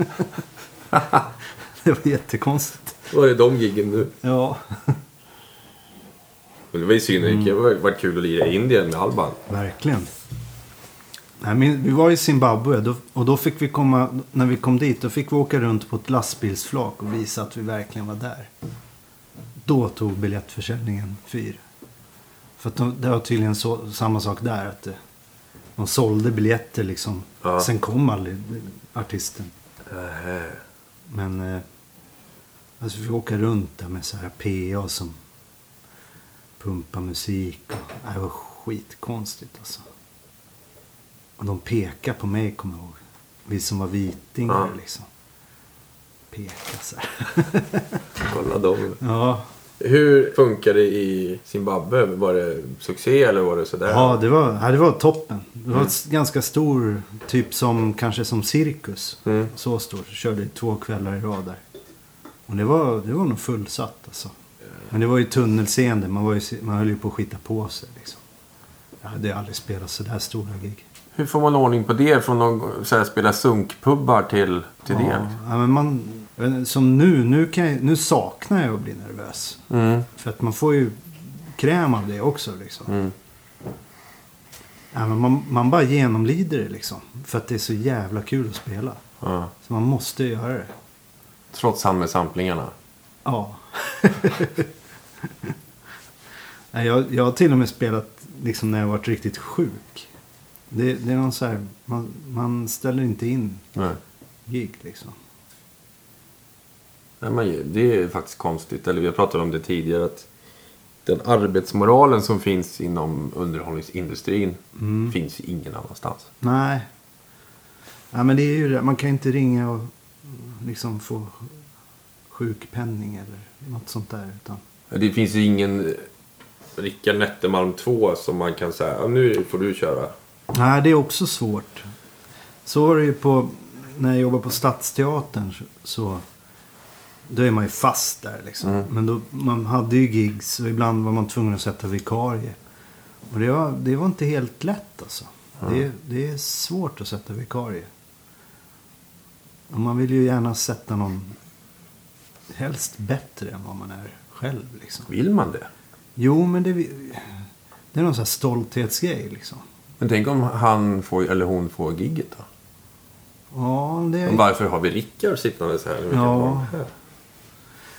det var jättekonstigt. Var är de giggen nu? Ja, Men det var ju synd. Mm. Det var varit kul att lira i Indien med Alban. verkligen. Nej, men vi var i Zimbabwe och då fick vi komma, när vi kom dit, då fick vi åka runt på ett lastbilsflak och visa att vi verkligen var där. Då tog biljettförsäljningen fyr. För att de, det var tydligen så, samma sak där. Att det, de sålde biljetter liksom. Ja. Sen kom aldrig artisten. Nähä. Men eh, alltså vi fick åka runt där med så här PA som pumpar musik. Och, det var skitkonstigt alltså. Och de pekade på mig kommer jag ihåg. Vi som var vitingar Ja. liksom. Pekade så här. Kolla dem. Ja, Hur funkar det i Zimbabwe? Var det succé eller var det sådär? ja, det var, ja, det var toppen. Det var ett ganska stor, typ som kanske som cirkus. Mm. Så stor. Körde två kvällar i rad där. Och det var, det var nog fullsatt alltså. Men det var ju tunnelseende. Man, var ju, man höll ju på att skita på sig liksom. Jag hade aldrig spelat så där stora gig. Hur får man ordning på det? Från att spela sunkpubbar till, till det? ja, liksom? ja, men man, som nu, nu, jag, nu saknar jag att bli nervös. Mm. För att man får ju kräm av det också liksom. Mm. Ja, man, man bara genomlider det liksom. För att det är så jävla kul att spela. Ja. Så man måste göra det. Trots han med samplingarna. Ja. Jag, jag har till och med spelat liksom när jag varit riktigt sjuk. Det, det är någon så här, man, man ställer inte in Nej. gig liksom. Nej, men det är faktiskt konstigt. Eller vi har pratat om det tidigare. att Den arbetsmoralen som finns inom underhållningsindustrin Mm. finns ingen annanstans. Nej. Ja, men det är ju. Man kan inte ringa och liksom få sjukpenning eller något sånt där. Utan, Det finns ju ingen eh, Rickard Nettermalm 2 som man kan säga nu får du köra. nej, det är också svårt. Så var det ju på, när jag jobbade på Stadsteatern så då är man ju fast där liksom. Mm. Men då, man hade ju gigs och ibland var man tvungen att sätta vikarie. Och det var, det var inte helt lätt alltså. Det, det är svårt att sätta vikarie. Och man vill ju gärna sätta någon helst bättre än vad man är själv liksom. Vill man det? Jo, men det, det är någon sån här stolthetsgrej liksom. Men tänk om han får, eller hon får gigget då? Ja, det Men varför har vi Rickard sittande så här? Ja.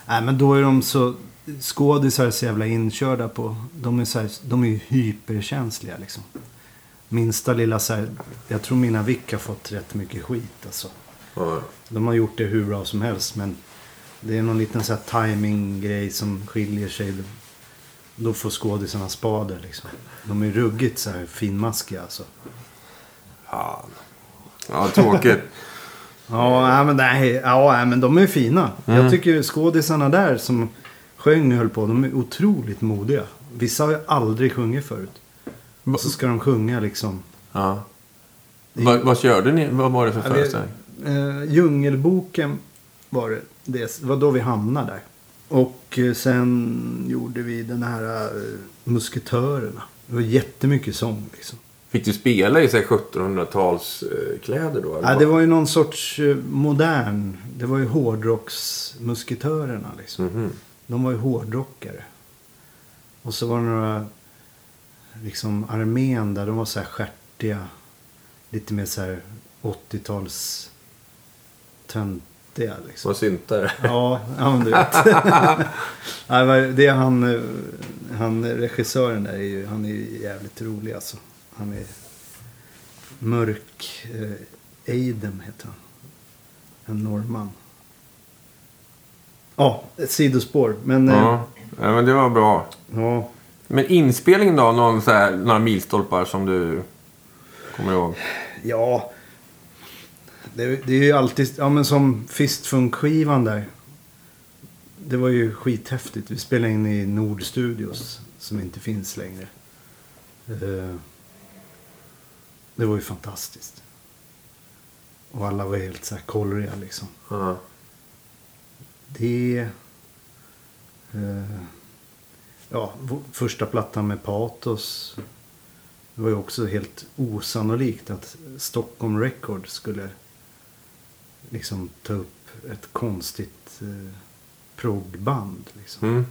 Nej, men då är de så... skådisar är så jävla inkörda på. De är, så här, de är ju hyperkänsliga liksom. Minsta lilla så här, Jag tror mina Vick har fått rätt mycket skit alltså. Ja. De har gjort det hur bra som helst men det är någon liten så här timing-grej som skiljer sig. Då får skådisarna spader liksom. De är ruggigt så här finmaskiga alltså. Fan. Ja, tråkigt. Ja, men, nej, ja, men de är fina. Jag tycker skådisarna där som sjöng och höll på, de är otroligt modiga. Vissa har ju aldrig sjungit förut. Och så ska de sjunga liksom. ja. Vad, vad körde ni? Vad var det för Ja, föreställning? Eh, Djungelboken var det. Det var då vi hamnade där. Och eh, sen gjorde vi den här eh, Musketörerna. Det var jättemycket sång liksom. Fick du spela i så här 1700-talskläder då? eller Ja, det var ju någon sorts eh, modern. Det var ju hårdrocksmusketörerna liksom. Mhm. De var ju hårdrockare. Och så var det några, liksom armén där, de var så här stjärtiga. Lite mer så här 80-tals töntiga liksom. Var syntare? Ja, ja men du vet. Det är han, eh, han regissören där är ju, han är ju jävligt rolig alltså. Han är mörk, eh, Eidem heter han. En norrman. Ja, ett sidospår. Men eh, Ja. ja, men det var bra. ja, Men inspelningen då? Någon så här, några milstolpar som du kommer ihåg? Ja. Det, det är ju alltid, ja men som Fistfunk-skivan där. Det var ju skithäftigt. Vi spelade in i Nord Studios som inte finns längre. Eh, Det var ju fantastiskt. Och alla var helt så här kollriga liksom. Ja. Det... Eh, ja, första plattan med Patos. Det var ju också helt osannolikt att Stockholm Records skulle liksom ta upp ett konstigt eh, proggband. Liksom. Mm.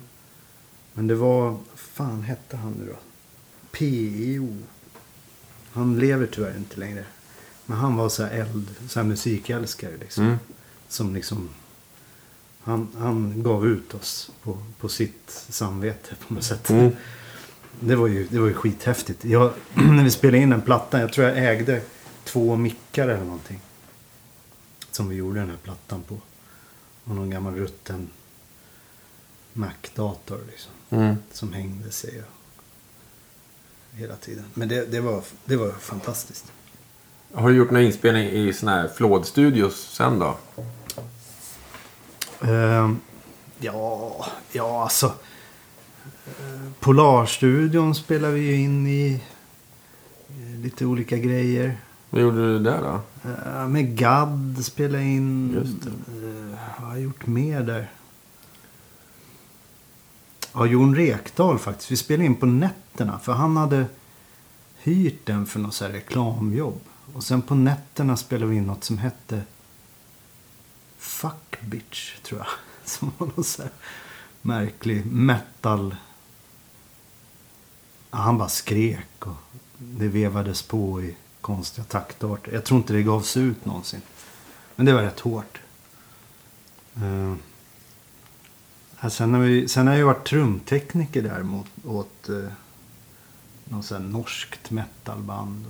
Men det var, fan hette han nu då? PEO. Han lever tyvärr inte längre. Men han var så här eld, så här musikälskare liksom. Mm. Som liksom, han, han gav ut oss på, på sitt samvete på något sätt. Mm. Det var ju, det var ju skithäftigt. Jag, när vi spelade in den plattan, jag tror jag ägde två mickar eller någonting. Som vi gjorde den här plattan på. Och någon gammal rutten Mac-dator liksom. Mm. Som hängde sig hela tiden. Men det, det, var, det var fantastiskt. Har du gjort någon inspelning i såna här Flådstudios sen då? Ehm, ja, ja alltså. eh, Polarstudion spelar vi ju in i. eh, Lite olika grejer. Vad gjorde du där då? Eh, med Gadd spela in. Just vad har jag gjort mer där? Ja, Jon Rekdal faktiskt. Vi spelade in på nätterna. För han hade hyrt den för något så här reklamjobb. Och sen på nätterna spelade vi in något som hette Fuck Bitch, tror jag. Som var någon så här märklig metal. Ja, han bara skrek och det vevades på i konstiga taktarter. Jag tror inte det gavs ut någonsin. Men det var rätt hårt. Uh, sen, har vi, sen har jag ju varit trumtekniker där mot, åt uh, något här norskt metalband.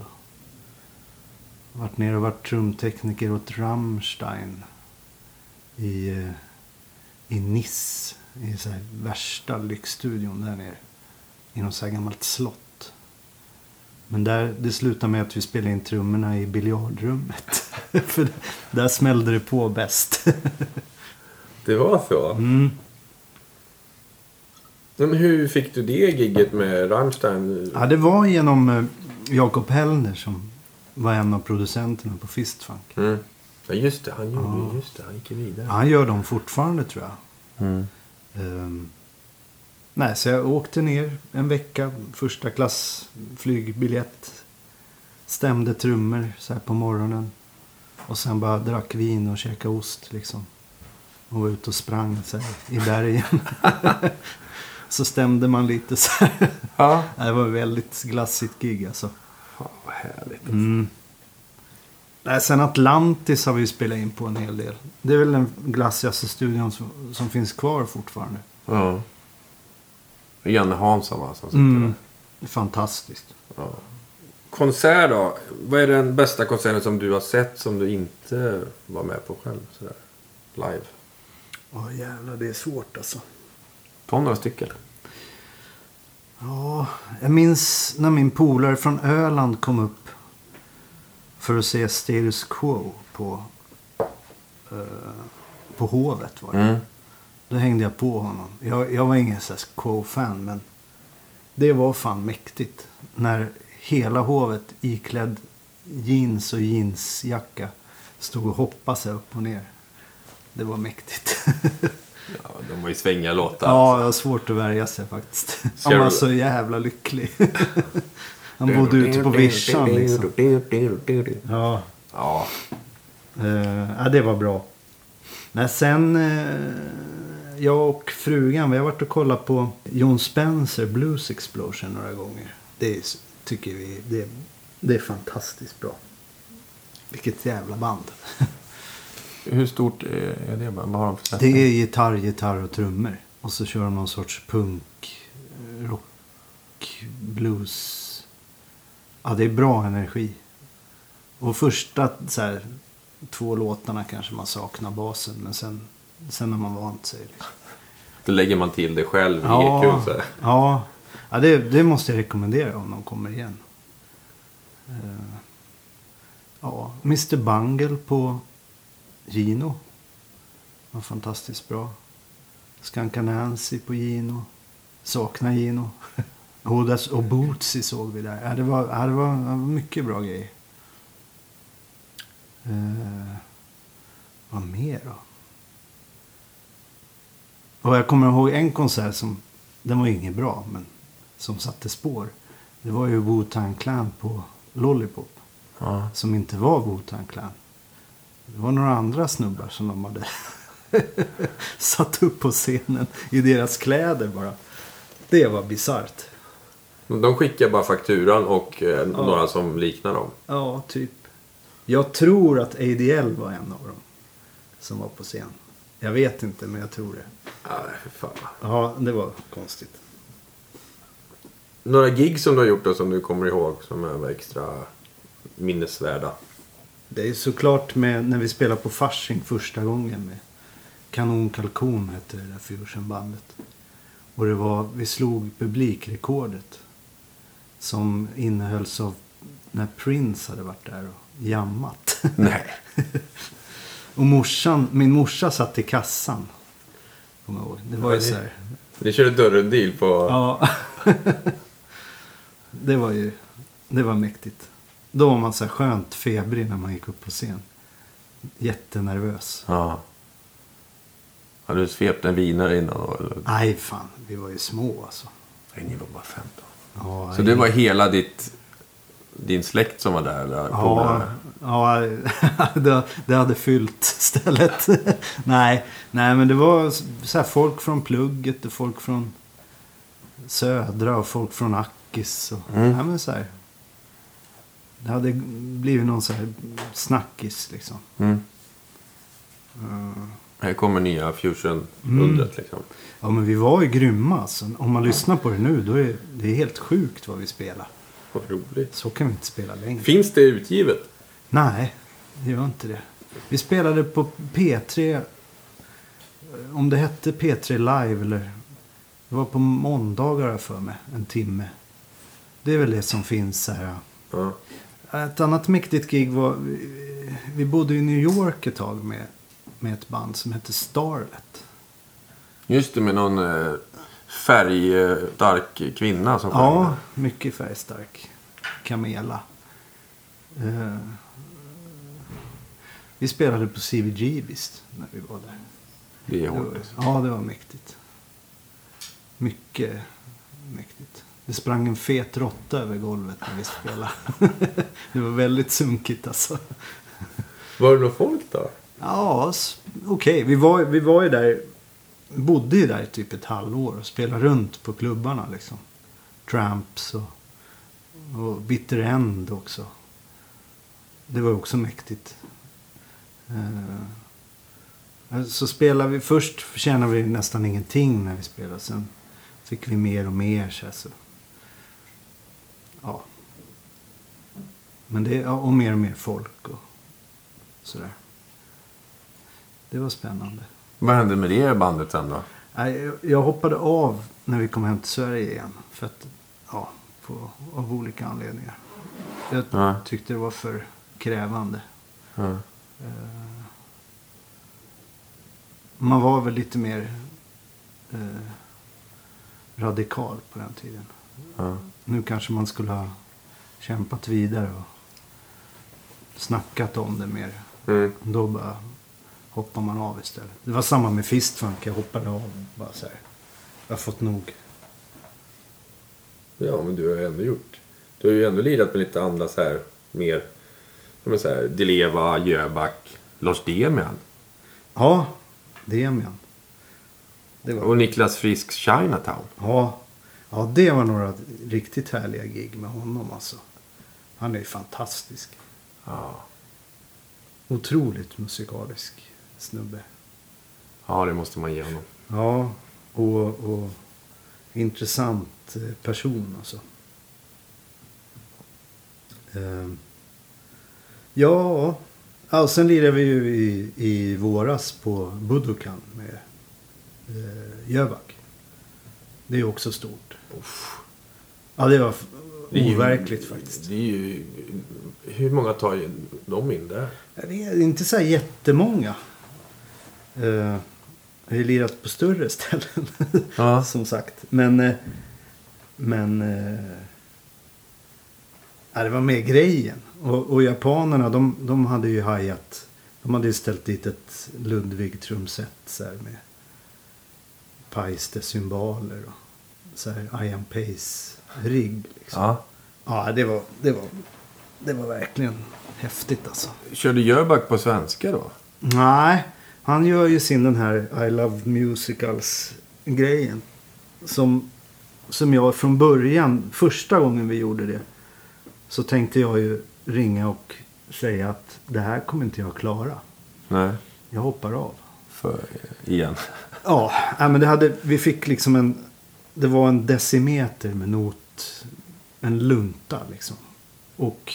Och varit nere och varit trumtekniker åt Rammstein. I, uh, i Nice. I så här värsta lyxstudion där nere. I något så här gammalt slott. Men där, det slutade med att vi spelade in trummorna i biljardrummet. För där smällde det på bäst. Det var så? Mm. Men hur fick du det gigget med Rammstein? Ja, det var genom eh, Jakob Hellner som var en av producenterna på Fistfunk. Mm. Ja, just det. Han gjorde Ja. just det. Han gick vidare. Han gör dem fortfarande tror jag. Mm. Ehm, nej, så jag åkte ner en vecka. Första klass flygbiljett. Stämde trummor så här på morgonen. Och sen bara drack vin och käkade ost liksom. Och var ute och sprang så här, i bergen. så stämde man lite så här. Ja. Det var väldigt glassigt gig alltså. Fan, vad härligt. Mm. Nej, sen Atlantis har vi spelat in på en hel del. Det är väl den glassigaste studion som, som finns kvar fortfarande. Ja. Janne Hansson va, som sitter Mm. Fantastiskt. Ja. Konsert då? Vad är den bästa konserten som du har sett som du inte var med på själv? Sådär. Live? Åh jävlar, det är svårt alltså. Ta några stycken. Ja, jag minns när min polare från Öland kom upp för att se Status Quo på, eh, på Hovet. Var det. Mm. Då hängde jag på honom. Jag, jag var ingen Quo-fan men det var fan mäktigt. När hela Hovet iklädd jeans och jeansjacka stod och hoppade sig upp och ner. Det var mäktigt. Ja, de var ju svänga låtar. Ja, det var svårt att värja sig faktiskt. Han var så jävla lycklig. Han bodde ute på vischan liksom. Ja, Ja. eh, ja, det var bra. Men sen, eh, jag och frugan, vi har varit och kollat på Jon Spencer Blues Explosion några gånger. Det är, tycker vi, det, det är fantastiskt bra. Vilket jävla band. Hur stort är är det? Vad har de för Det är gitarr, gitarr och trummor. Och så kör de någon sorts punk, eh, rock, blues. Ja, det är bra energi. Och första så här, två låtarna kanske man saknar basen. Men sen, sen har man vant sig. Liksom. Då lägger man till det själv i Ja. Så här. ja, ja det, det måste jag rekommendera om de kommer igen. Eh, ja, Mr Bungle på Gino. Var fantastiskt bra. Skanka Nancy på Gino. Saknar Gino. dess, och Bootsy såg vi där. Ja, det, var, ja, det, var, det var mycket bra grejer. Eh, vad mer då? Och jag kommer ihåg en konsert som, den var ingen bra, men som satte spår. Det var ju Wu-Tang Clan på Lollipop. Ja. Som inte var Wu-Tang Clan. Det var några andra snubbar som de hade satt upp på scenen i deras kläder bara. Det var bisarrt. De skickar bara fakturan och eh, några som liknar dem. Ja, typ. Jag tror att ADL var en av dem. Som var på scen. Jag vet inte, men jag tror det. Ja, för fan. Ja, det var konstigt. Några gig som du har gjort då som du kommer ihåg som är extra minnesvärda? Det är såklart med när vi spelade på Fasching första gången med Kanon Kalkon hette det där fusionbandet. Och det var, vi slog publikrekordet. Som innehölls av när Prince hade varit där och jammat. Nej. Och morsan, min morsa satt i kassan. Kommer jag ihåg. Det var ju Ja, det- så här. Ni körde dörren-deal på... Ja. det var ju, det var mäktigt. Då var man så här skönt febrig när man gick upp på scen. Jättenervös. Ja. Hade du svept en vinare innan då? Eller? Nej fan, vi var ju små alltså. Nej, ni var bara 15. Ja, Så det var hela ditt, din släkt som var där? där Ja, ja det, det hade fyllt stället. nej, nej, men det var så här folk från plugget och folk från Södra och folk från Ackis. Och, Mm. nej, men så här. Det hade blivit någon så här snackis liksom. Mm. Eh, Här kommer nya fusion-undret liksom. Ja, men vi var ju grymma alltså. Om man lyssnar på det nu, då är det helt sjukt vad vi spelar. Vad roligt. Så kan vi inte spela längre. Finns det utgivet? Nej, det gör inte det. Vi spelade på P3. eh, Om det hette P3 Live eller... Det var på måndagar för mig. En timme. Det är väl det som finns så här. Ja. Ett annat mäktigt gig var... vi- bodde i New York ett tag med, med ett band som hette Starlet. Just det, med någon eh, färgstark kvinna som sjöng. Ja, mycket färgstark. Camela. Eh, vi spelade på CBG visst, när vi var där. Det är Det var, hårt. ja, det var mäktigt. Mycket mäktigt. Det sprang en fet råtta över golvet när vi spelade. det var väldigt sunkigt alltså. Var det någon folk då? Ja, okej. Vi, var, vi var ju där, bodde ju där i typ ett halvår och spelade runt på klubbarna liksom. Tramps och, och Bitter End också. Det var också mäktigt. Eh, så spelade vi, först tjänade vi nästan ingenting när vi spelade. Sen fick vi mer och mer så, så. Ja. Men det, ja, och mer och mer folk och sådär. Det var spännande. Vad hände med det bandet sen då? Jag hoppade av när vi kom hem till Sverige igen. För att, ja, på, av olika anledningar. Jag Ja. tyckte det var för krävande. Ja. Eh, man var väl lite mer eh, radikal på den tiden. Ja. Nu kanske man skulle ha kämpat vidare och snackat om det mer. Mm. Då bara hoppar man av istället. Det var samma med fistfunk. Jag hoppade av. Bara så här. Jag har fått nog. Ja, men du har ju ändå gjort... Du har ju ändå lirat med lite andra så här mer... Men så här, Deleva, Jöback, Lars Demian Ja, Demian. Det var, och Niklas Frisks Chinatown. ja, ja, det var några riktigt härliga gig med honom alltså. Han är ju fantastisk. Ja. Otroligt musikalisk snubbe. ja, det måste man ge honom. Ja, och, och intressant eh, person alltså. Ehm, ja, ja, och sen lirade vi ju i, i våras på Budokan med eh, Jöback. Det är också stort. Ja, det var overkligt faktiskt. Det är ju... Hur många tar ju de in där? Det är inte så här jättemånga. Uh, jag har ju lirat på större ställen. Ja. som sagt. Men... eh, men... ja, det var med grejen. Och, och japanerna de, de hade ju hajat. De hade ju ställt dit ett Ludwig trumset så här med Paister cymbaler och så här Ian Pace rigg. Liksom. ja. Ja, det var, det var, det var verkligen häftigt alltså. Körde Jöback på svenska då? Nej, han gör ju sin den här I Love Musicals-grejen. Som, som jag från början, första gången vi gjorde det. Så tänkte jag ju ringa och säga att det här kommer inte jag klara. Nej. Jag hoppar av. För, igen. Ja, men det hade, vi fick liksom en... Det var en decimeter med not. En lunta liksom. Och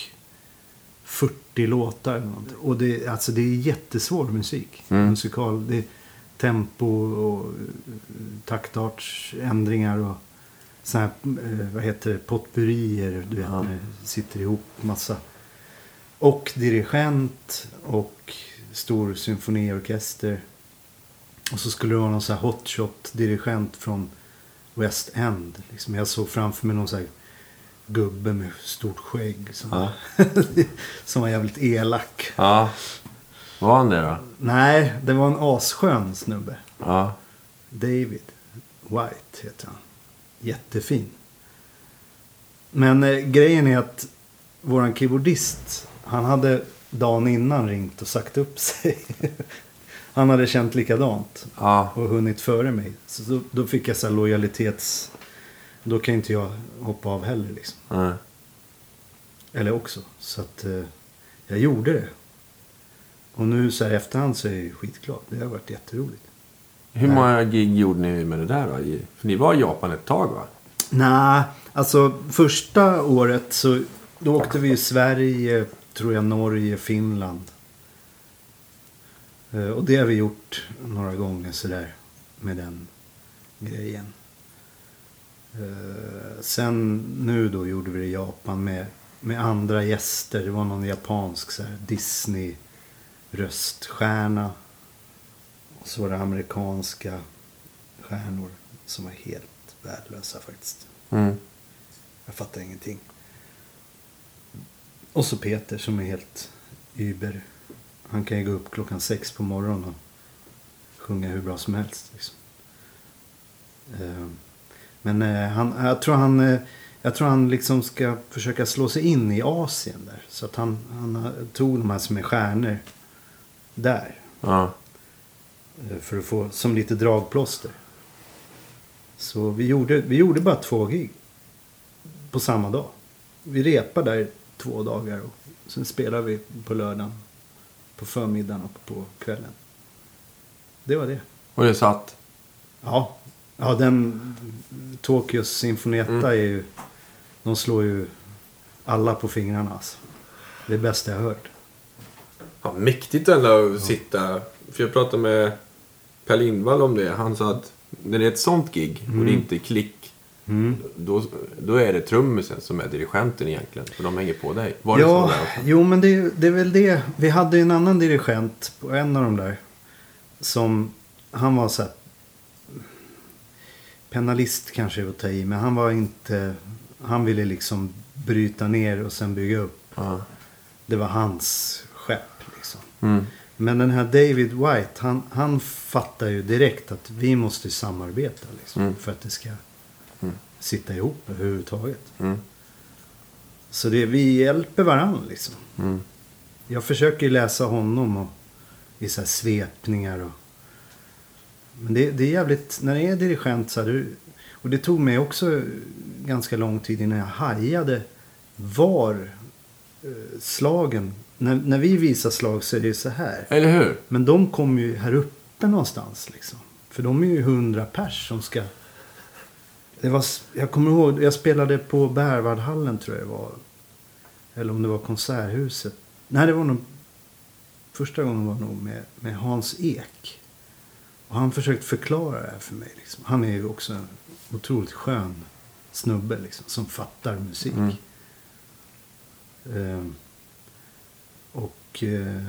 40 låtar. Och det, alltså, det är jättesvår musik. Mm. Musikal. Det är tempo och eh, taktartsändringar och så här, eh, vad heter det, potpurrier. Du vet, Ja. sitter ihop massa. Och dirigent och stor symfoniorkester. Och så skulle det vara någon så här hotshot-dirigent från West End. Liksom jag såg framför mig någon så här gubbe med stort skägg. Som, Ja. som var jävligt elak. Ja. Var han det då? Nej, det var en asskön snubbe. Ja. David White heter han. Jättefin. Men eh, grejen är att våran keyboardist, han hade dagen innan ringt och sagt upp sig. han hade känt likadant Ja. och hunnit före mig. Så då, då fick jag så lojalitets... Då kan inte jag hoppa av heller liksom. Nej. Eller också. Så att eh, jag gjorde det. Och nu så här i efterhand så är jag ju skitglad. Det har varit jätteroligt. Hur många gig gjorde ni med det där då? För ni var i Japan ett tag va? Nej, alltså första året så då åkte vi i Sverige, tror jag, Norge, Finland. Eh, Och det har vi gjort några gånger sådär med den grejen. Eh, Sen nu då gjorde vi det i Japan med, med andra gäster. Det var någon japansk så här, Disney-röststjärna. Och så var det amerikanska stjärnor som var helt värdelösa faktiskt. Mm. Jag fattar ingenting. Och så Peter som är helt über. Han kan ju gå upp klockan sex på morgonen och sjunga hur bra som helst. Liksom. Eh, Men eh, han, jag tror han, eh, jag tror han liksom ska försöka slå sig in i Asien där. Så att han, han tog de här som är stjärnor där. Ja. Eh, För att få som lite dragplåster. Så vi gjorde, vi gjorde bara två gig. På samma dag. Vi repade där två dagar och sen spelade vi på lördagen. På förmiddagen och på kvällen. Det var det. Och det satt? Ja, Ja, den Tokyos Sinfonietta Mm. är ju... De slår ju alla på fingrarna alltså. Det är det bästa jag hört. Ja, mäktigt ändå att sitta. För jag pratade med Per Lindvall om det. Han sa att när det är ett sånt gig och det inte är klick. Mm. Då, då är det trummisen som är dirigenten egentligen. För de hänger på dig. Var Ja, jo men det, det är väl det. Vi hade ju en annan dirigent på en av de där. Som, han var så här. Penalist kanske är att ta i, men han var inte, han ville liksom bryta ner och sen bygga upp. Ja. Det var hans skepp liksom. Mm. Men den här David White, han, han fattar ju direkt att vi måste samarbeta liksom, Mm. för att det ska sitta ihop överhuvudtaget. Mm. Så det, vi hjälper varandra liksom. Mm. Jag försöker läsa honom och, i så svepningar. Och, men det, det är jävligt, när det är dirigent så här, och det tog mig också ganska lång tid innan jag hajade var eh, slagen, när, när vi visar slag så är det ju så här. Eller hur? Men de kommer ju här uppe någonstans liksom. För de är ju hundra pers som ska... Det var, jag kommer ihåg, jag spelade på Bärvardhallen tror jag det var. Eller om det var Konserthuset. Nej, det var nog... Första gången var nog med, med Hans Ek. Och han försökte förklara det här för mig. Liksom. Han är ju också en otroligt skön snubbe liksom, som fattar musik. Mm. Ehm, och eh,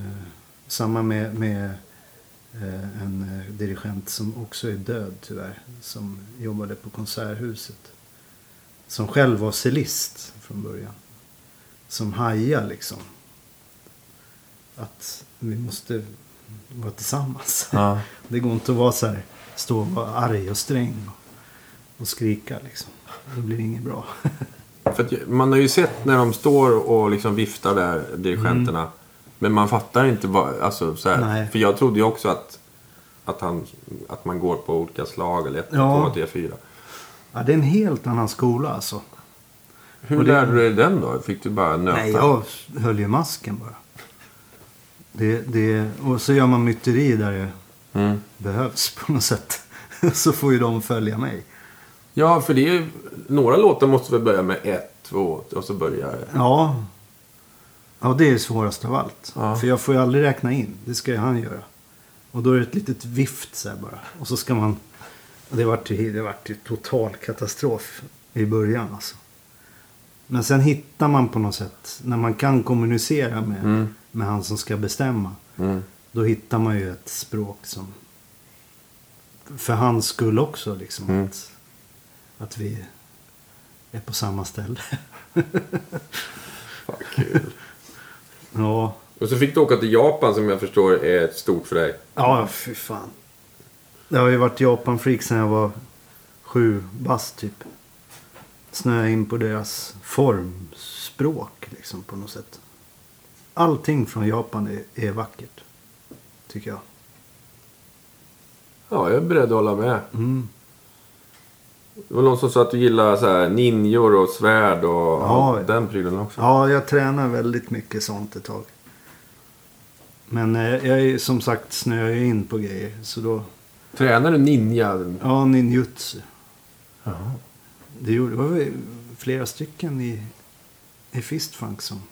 samma med, med eh, en eh, dirigent som också är död tyvärr. Som jobbade på Konserthuset. Som själv var cellist från början. Som hajar liksom. Att vi måste vara tillsammans. Ja. Det går inte att vara så här, stå och vara arg och sträng och, och skrika liksom. Det blir inget bra. För man har ju sett när de står och liksom viftar där, dirigenterna. Men man fattar inte vad, alltså så här. För jag trodde ju också att, att, han, att man går på olika slag eller 1, Ja. 2, 3, 4. Ja, det är en helt annan skola alltså. Hur Och det- lärde du dig den då? Fick du bara nöta? Nej, jag höll ju masken bara. Det, det, och så gör man myteri där det Mm. behövs på något sätt. så får ju de följa mig. Ja, för det är ju, några låtar måste väl börja med 1, 2 och så börjar det. Ja. Ja, det är det svåraste av allt. Ja. För jag får ju aldrig räkna in. Det ska ju han göra. Och då är det ett litet vift så här bara. Och så ska man... Det vart ju, det vart ju total katastrof i början alltså. Men sen hittar man på något sätt. När man kan kommunicera med, Mm. med han som ska bestämma. Mm. Då hittar man ju ett språk som... För hans skull också liksom. Mm. Att, att vi är på samma ställe. Fan, kul. Ja. och så fick du åka till Japan som jag förstår är stort för dig. Ja, fy fan. Det har ju varit Japan-freak sedan jag var sju bast typ. Snöade in på deras formspråk liksom på något sätt. Allting från Japan är, är vackert. Tycker jag. Ja, jag är beredd att hålla med. Mm. Det var någon som sa att du gillar så här ninjor och svärd och Ja, den prylen också. Ja, jag tränar väldigt mycket sånt ett tag. Men eh, jag är som sagt snöar ju in på grejer. Så då, Tränar du ninja? ja, ninjutsu. Ja. Det gjorde- det var flera stycken i, i Fistfunk som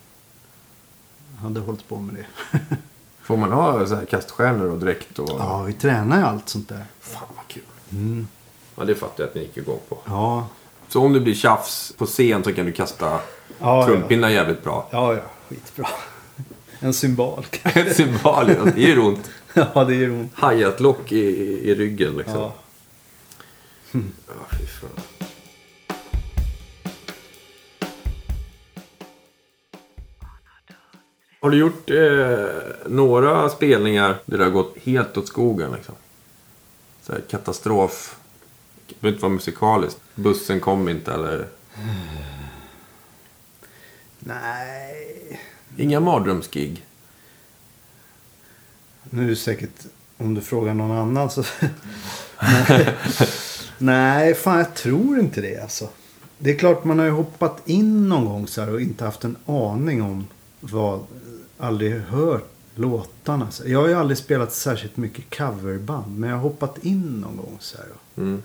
hade hållit på med det. Får man ha så här kaststjärnor och dräkt och... Ja, vi tränar ju allt sånt där. Fan vad kul. Mm. Ja, det fattar jag att ni gick igång på. Ja, Så om det blir tjafs på scen så kan du kasta ja, trumpinnar jävligt bra. ja, ja, skitbra. En symbol. Symbol, ja. det gör ont. ja, det gör ont. Hi-hat-lock i, i, i ryggen liksom. Ja. Ja, fy fan. Har du gjort eh, några spelningar där det har gått helt åt skogen? Liksom? Så katastrof. Det behöver inte vara musikaliskt. Bussen kom inte eller... Nej. Inga mardrömsgig. Nu är det säkert om du frågar någon annan så... Nej. Nej, fan jag tror inte det alltså. Det är klart man har ju hoppat in någon gång så här och inte haft en aning om vad... Aldrig hört låtarna. Jag har ju aldrig spelat särskilt mycket coverband. Men jag har hoppat in någon gång så här. Mm.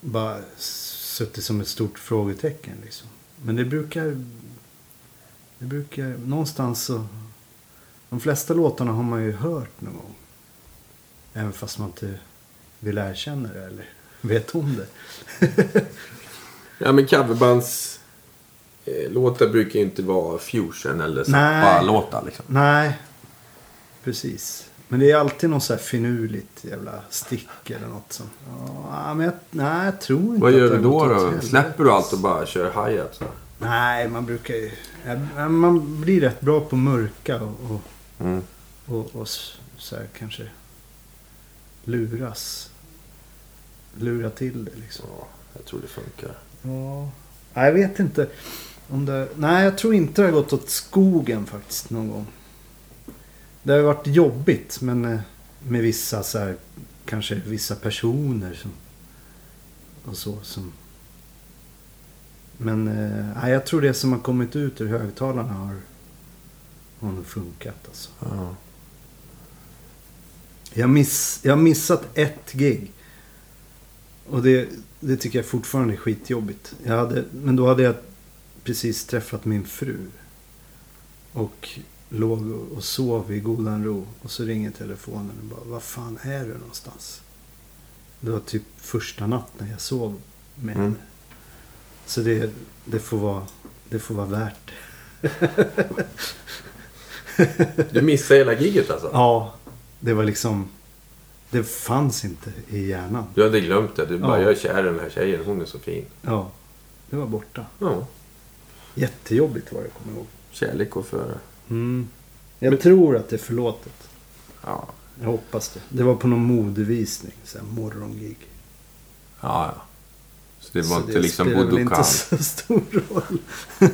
Bara suttit som ett stort frågetecken liksom. Men det brukar, det brukar, någonstans så, de flesta låtarna har man ju hört någon gång. Även fast man inte vill erkänna det eller vet om det. Ja, men coverbands eh, låtar brukar ju inte vara fusion eller Nej. Zappa-låtar liksom. Nej, precis. Men det är alltid något så här finurligt jävla stick eller något som... Ja, men jag, nej, jag tror inte Vad gör du då? då? Släpper du allt och bara kör hi-hat? så? Nej, man brukar ju... Man blir rätt bra på mörka och, och, Mm. och, och så här kanske luras. Lura till det liksom. Ja, jag tror det funkar. Ja. Nej, jag vet inte. Om det... Nej, jag tror inte det har gått åt skogen faktiskt någon gång. Det har varit jobbigt men eh, med vissa så här, kanske vissa personer som och så som. Men eh, jag tror det som har kommit ut ur högtalarna har, har nog funkat alltså. Ja. Jag, miss, jag har missat ett gig. Och det, det tycker jag fortfarande är skitjobbigt. Jag hade, men då hade jag precis träffat min fru. Och låg och- sov i godan ro. Och så ringer telefonen och bara, vad fan är du någonstans? Det var typ första natten jag sov med Mm. henne. Så det, det, får vara, det får vara värt. Du missade hela giget alltså? Ja, det var liksom... Det fanns inte i hjärnan. Du hade glömt det. Du bara, Ja. jag är kär i den här tjejen. Hon är så fin. Ja, det var borta. Ja. Jättejobbigt var det, kommer jag ihåg. Kärlek och före. Mm. Jag tror att det är förlåtet. Ja. Jag hoppas det. Det var på någon modevisning, så här morgongig. Ja, ja. Så det var Så inte liksom spelar väl Budokan. inte så stor roll.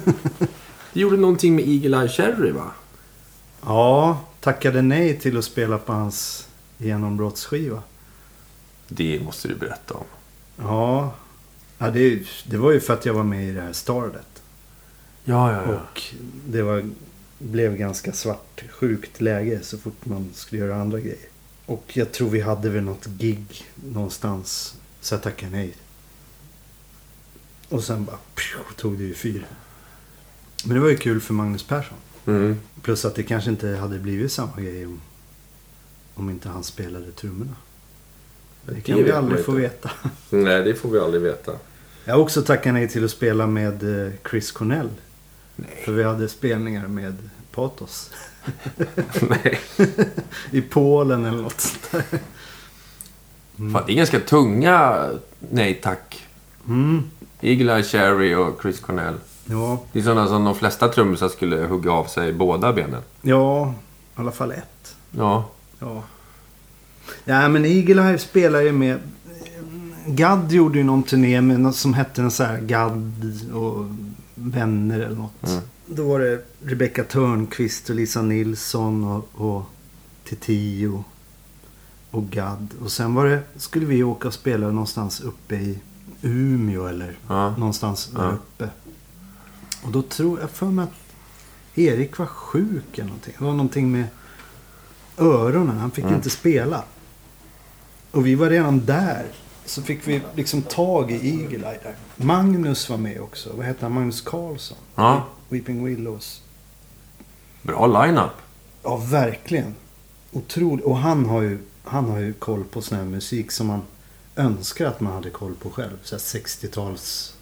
Du gjorde någonting med Eagle Eye Cherry va? Ja, tackade nej till att spela på hans genombrottsskiva. Det måste du berätta om. Ja, ja det, det var ju för att jag var med i det här Starlet. Ja, ja, Och det var, blev ganska svart, sjukt läge så fort man skulle göra andra grejer. Och jag tror vi hade väl något gig någonstans. Så jag tackade nej. Och sen bara pju, tog det ju fyr. Men det var ju kul för Magnus Persson. Mm. Plus att det kanske inte hade blivit samma grej om, om inte han spelade trummorna. Det Det kan vi aldrig få veta. Nej, det får vi aldrig veta. Jag har också tackat nej till att spela med eh, Chris Cornell. Nej. För vi hade spelningar med Patos. Nej. I Polen eller något sånt där. Fan, det är ganska tunga nej tack. Mm. Eagle Eye Cherry och Chris Cornell. Ja, Det är sådana som de flesta trummisar skulle hugga av sig båda benen. ja, i alla fall ett. Ja. Ja. Ja, men Eagle Eye spelar ju med... Gadd gjorde ju någon turné med något som hette en så här Gadd och vänner eller något. Mm. Då var det Rebecca Törnqvist och Lisa Nilsson och, och Titiyo och Gadd. Och sen var det, skulle vi åka och spela någonstans uppe i Umeå eller Ja. någonstans där Ja. uppe. Och då tror jag för mig att Erik var sjuk eller någonting. Det var någonting med öronen. Han fick Mm. inte spela. Och vi var redan där. Så fick vi liksom tag i Eagle Eye där. Magnus var med också. Vad heter han? Magnus Karlsson. Ja. Weeping Willows. Bra line-up. Ja, verkligen. Otroligt. Och han har ju, han har ju koll på sån här musik som man önskar att man hade koll på själv. Så här 60-tals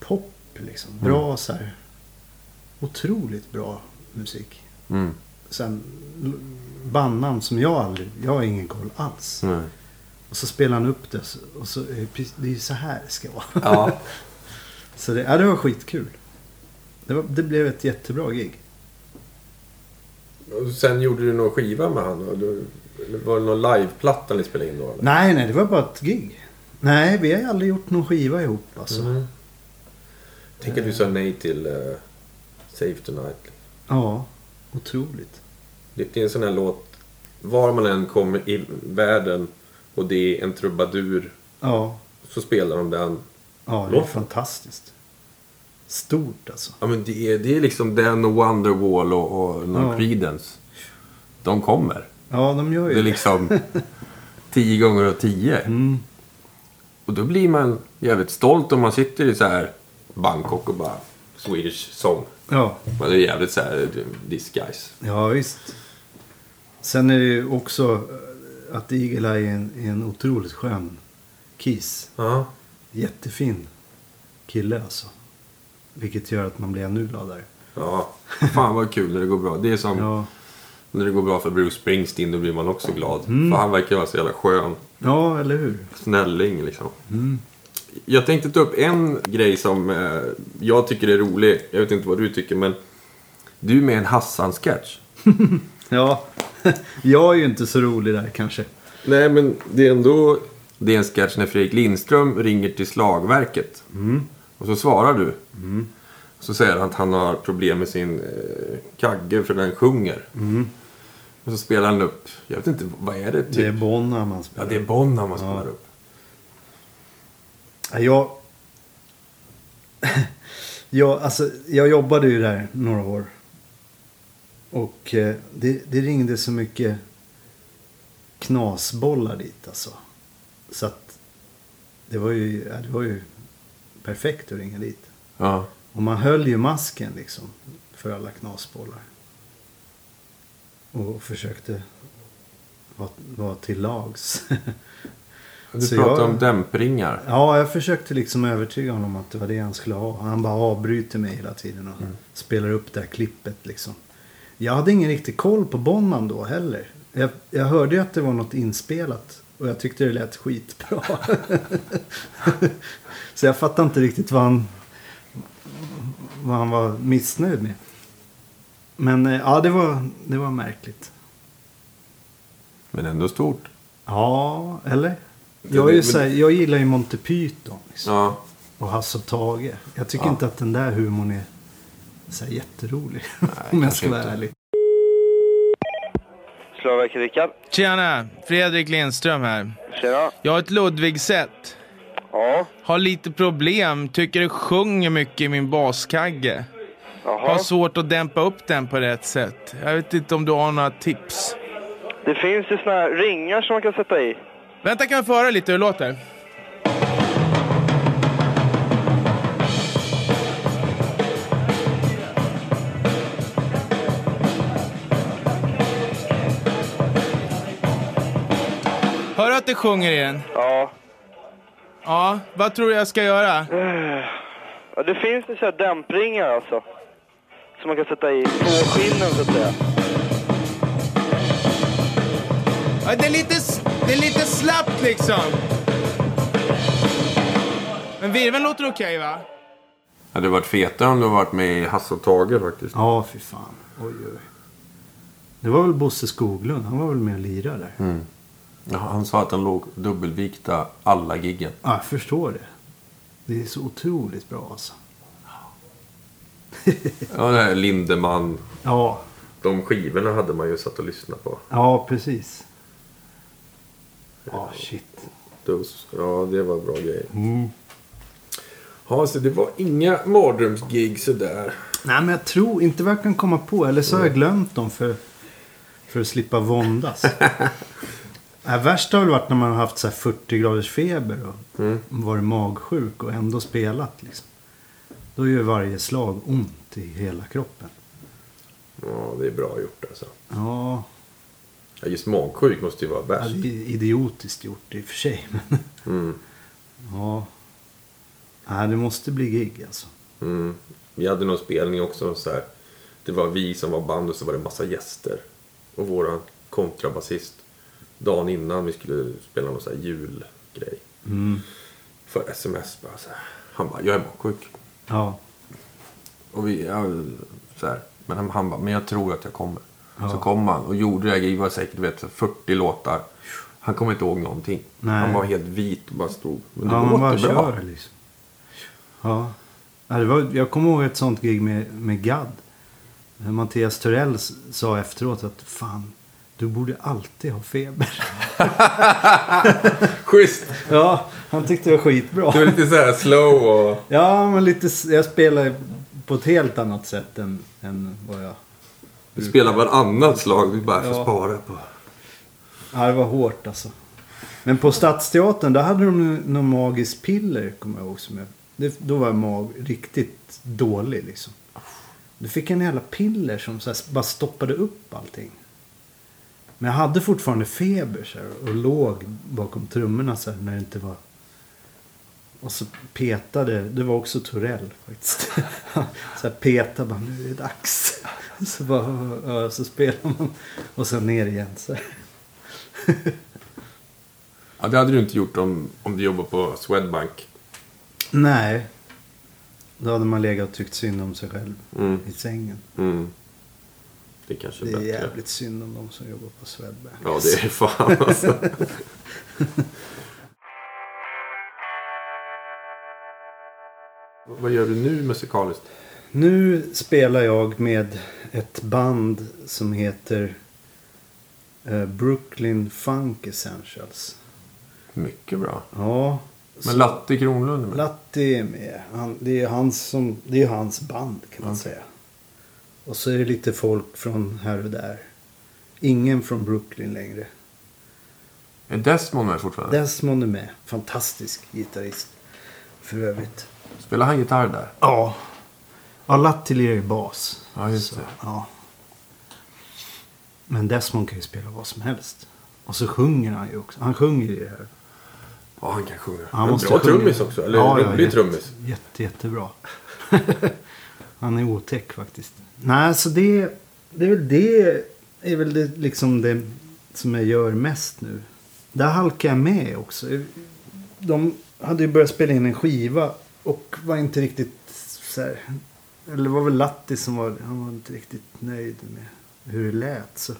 pop liksom. Bra så här. Otroligt bra musik. Mm. Sen bandnamn som jag aldrig, jag har ingen koll alls. Nej. Och så spelar han upp det och så det, är ju så här det ska vara. Ja. Så det, ja, det var skitkul. Det, var, det blev ett jättebra gig. Och sen gjorde du någon skiva med han? och du- eller Var det någon liveplatta ni spelade in då? Eller? Nej, nej, det var bara ett gig. Nej, vi har aldrig gjort någon skiva ihop alltså. Mm. Tänk att du sa nej till uh, Save Tonight. Ja, otroligt. Det, det är en sån här låt. Var man än kommer i världen och det är en trubadur. Ja, Så spelar de den. ja det är Låten. fantastiskt. Stort alltså. Ja men det är, det är liksom den och Wonderwall och, och någon Ja. Creedence. De kommer. Ja, de gör ju Det är liksom tio gånger och tio. Mm. Och då blir man jävligt stolt om man sitter i så här Bangkok och bara Swedish song. Ja, Man är jävligt så här, this guys. ja visst. Sen är det ju också att Eagle Eye är en, en otroligt skön kiss. Ja. Jättefin kille alltså. Vilket gör att man blir ännu gladare. Ja, fan vad kul när det går bra. Det är som Ja, när det går bra för Bruce Springsteen, då blir man också glad. För han verkar vara så jävla skön. ja eller hur? Snälling liksom. Jag tänkte ta upp en grej som eh, jag tycker är rolig. Jag vet inte vad du tycker, men du är med i en Hassan-sketch. Ja, jag är ju inte så rolig där kanske. Nej, men det är ändå... Det är en sketch när Fredrik Lindström ringer till slagverket. Och så svarar du. Så säger han att han har problem med sin eh, kagge för den sjunger. Och så spelar han upp, jag vet inte, vad är det? Typ? Det är Bonham man Ja, spelar. det är Bonham man spelar upp. Ja, Jag... jag, alltså, jag jobbade ju där några år. Och eh, det, det ringde så mycket knasbollar dit alltså. Så att det var ju, ja, det var ju perfekt att ringa dit. Ja. Och man höll ju masken liksom för alla knasbollar. Och försökte vara, vara till lags. Du Så pratar jag- om dämpringar. Ja, jag försökte liksom övertyga honom att det var det han skulle ha. Han bara avbryter mig hela tiden och spelar upp det här klippet liksom. Jag hade ingen riktig koll på Bonham då heller. Jag, jag hörde ju att det var något inspelat och jag tyckte det lät skitbra. Så jag fattade inte riktigt vad han, vad han var missnöjd med. Men eh, ja, det var, det var märkligt. Men ändå stort. Ja, eller? Jag, är ju så här, jag gillar ju Monty Python. Liksom. Ja. Och Hasse och Tage. Jag tycker Ja. inte att den där humorn är så här jätterolig. om jag ska vara inte. ärlig. Slagverket Rickard. Tjena! Fredrik Lindström här. Tjena. Jag har ett Ludvig-set. Ja. Har lite problem, tycker det sjunger mycket i min baskagge. Har Jaha. svårt att dämpa upp den på rätt sätt. Jag vet inte om du har några tips. Det finns ju såna här ringar som man kan sätta i. Vänta, kan jag få höra lite hur det låter? Hör du att det sjunger i den? Ja. Ja, vad tror du jag ska göra? ja det finns ju så här dämpringar alltså. Som man kan sätta i på skinnen så att säga. Ja, det, är lite, s- det är lite slappt liksom. Men virveln låter okej va? Det hade varit fetare om du varit med i Hasse och Tage faktiskt. Ja, fy fan. Oj, oj. Det var väl Bosse Skoglund. Han var väl med och lirade där. Ja, han sa att han låg dubbelvikta alla giggen. Ja, jag förstår det. Det är så otroligt bra alltså. Ja, det här Lindemann. Ja, De skivorna hade man ju satt och lyssnat på. ja precis. Ja, shit. Those, ja, det var bra grejer. Mm. Ja, så det var inga mardrömsgig sådär. Nej, men jag tror inte vad jag kan komma på. Eller så har jag glömt dem för, för att slippa våndas. Nej, värst har väl varit när man har haft så här 40 graders feber och varit magsjuk och ändå spelat. Liksom. Då gör varje slag ont i hela kroppen. Ja, det är bra gjort alltså. Ja, Ja, just magsjuk måste ju vara ja, värst. det är idiotiskt gjort i och för sig. Men Mm. ja, Nej, det måste bli gig alltså. Mm. Vi hade någon spelning också så här. Det var vi som var band och så var det massa gäster. Och våran kontrabasist. Dagen innan vi skulle spela någon så julgrej. Mm. För sms bara så här. Han bara, jag är magsjuk. Ja, Och vi, ja, så här. Men han, han bara, men jag tror att jag kommer. Ja. Så kom han och gjorde det här giget. var säkert vet, så 40 låtar. Han kommer inte ihåg någonting. Nej. Han var helt vit och bara stod. Men det ja man bara bra. kör liksom. Ja. ja det var, jag kommer ihåg ett sånt gig med, med Gadd. Mattias Törell s- sa efteråt att fan, du borde alltid ha feber. Schysst! ja, han tyckte det var skitbra. Du är lite så här slow och... Ja, men lite, jag spelar på ett helt annat sätt än, än vad jag... Du spelar varannat slag. Du bara får Ja. spara på. Ja, det var hårt alltså. Men på Stadsteatern, där hade de någon magisk piller, kommer jag ihåg. Som jag, det, då var jag mag, riktigt dålig liksom. Du fick en jävla piller som så här, bara stoppade upp allting. Men jag hade fortfarande feber så här, och låg bakom trummorna så här, när det inte var... Och så petade, det var också Torell faktiskt. så här petade bara, nu är det dags. Så bara, så spelar man. Och sen ner igen så. Ja, det hade du inte gjort om, om du jobbar på Swedbank. Nej. Då hade man legat och tyckt synd om sig själv Mm. i sängen. Mm. Det kanske är Det är bättre. jävligt synd om de som jobbar på Swedbank. Ja, det är fan alltså. Vad gör du nu musikaliskt? Nu spelar jag med ett band som heter eh, Brooklyn Funk Essentials. Mycket bra. Ja. Men Latte Kronlund är med. Latti är med. Han, det, är hans som, det är hans band kan man säga. Och så är det lite folk från här och där. Ingen från Brooklyn längre. Är Desmond med fortfarande? Desmond är med. Fantastisk gitarrist. För övrigt. Spelar han gitarr där? Ja. Ja, Latti lirar ju bas. Ja, just Så, det. Ja. Men Desmond kan ju spela vad som helst. Och så sjunger han ju också. Han sjunger i det här. Ja, han kan sjunga. Han måste bra sjunga. trummis också. Eller Ja, ja, rolig jätte- trummis. Jätte, jättebra. han är otäck faktiskt. Nej, så det, det är väl det, är väl det, liksom det som jag gör mest nu. Där halkar jag med också. De hade ju börjat spela in en skiva och var inte riktigt så här, Eller det var väl Latti som var, han var inte riktigt nöjd med hur det lät. Så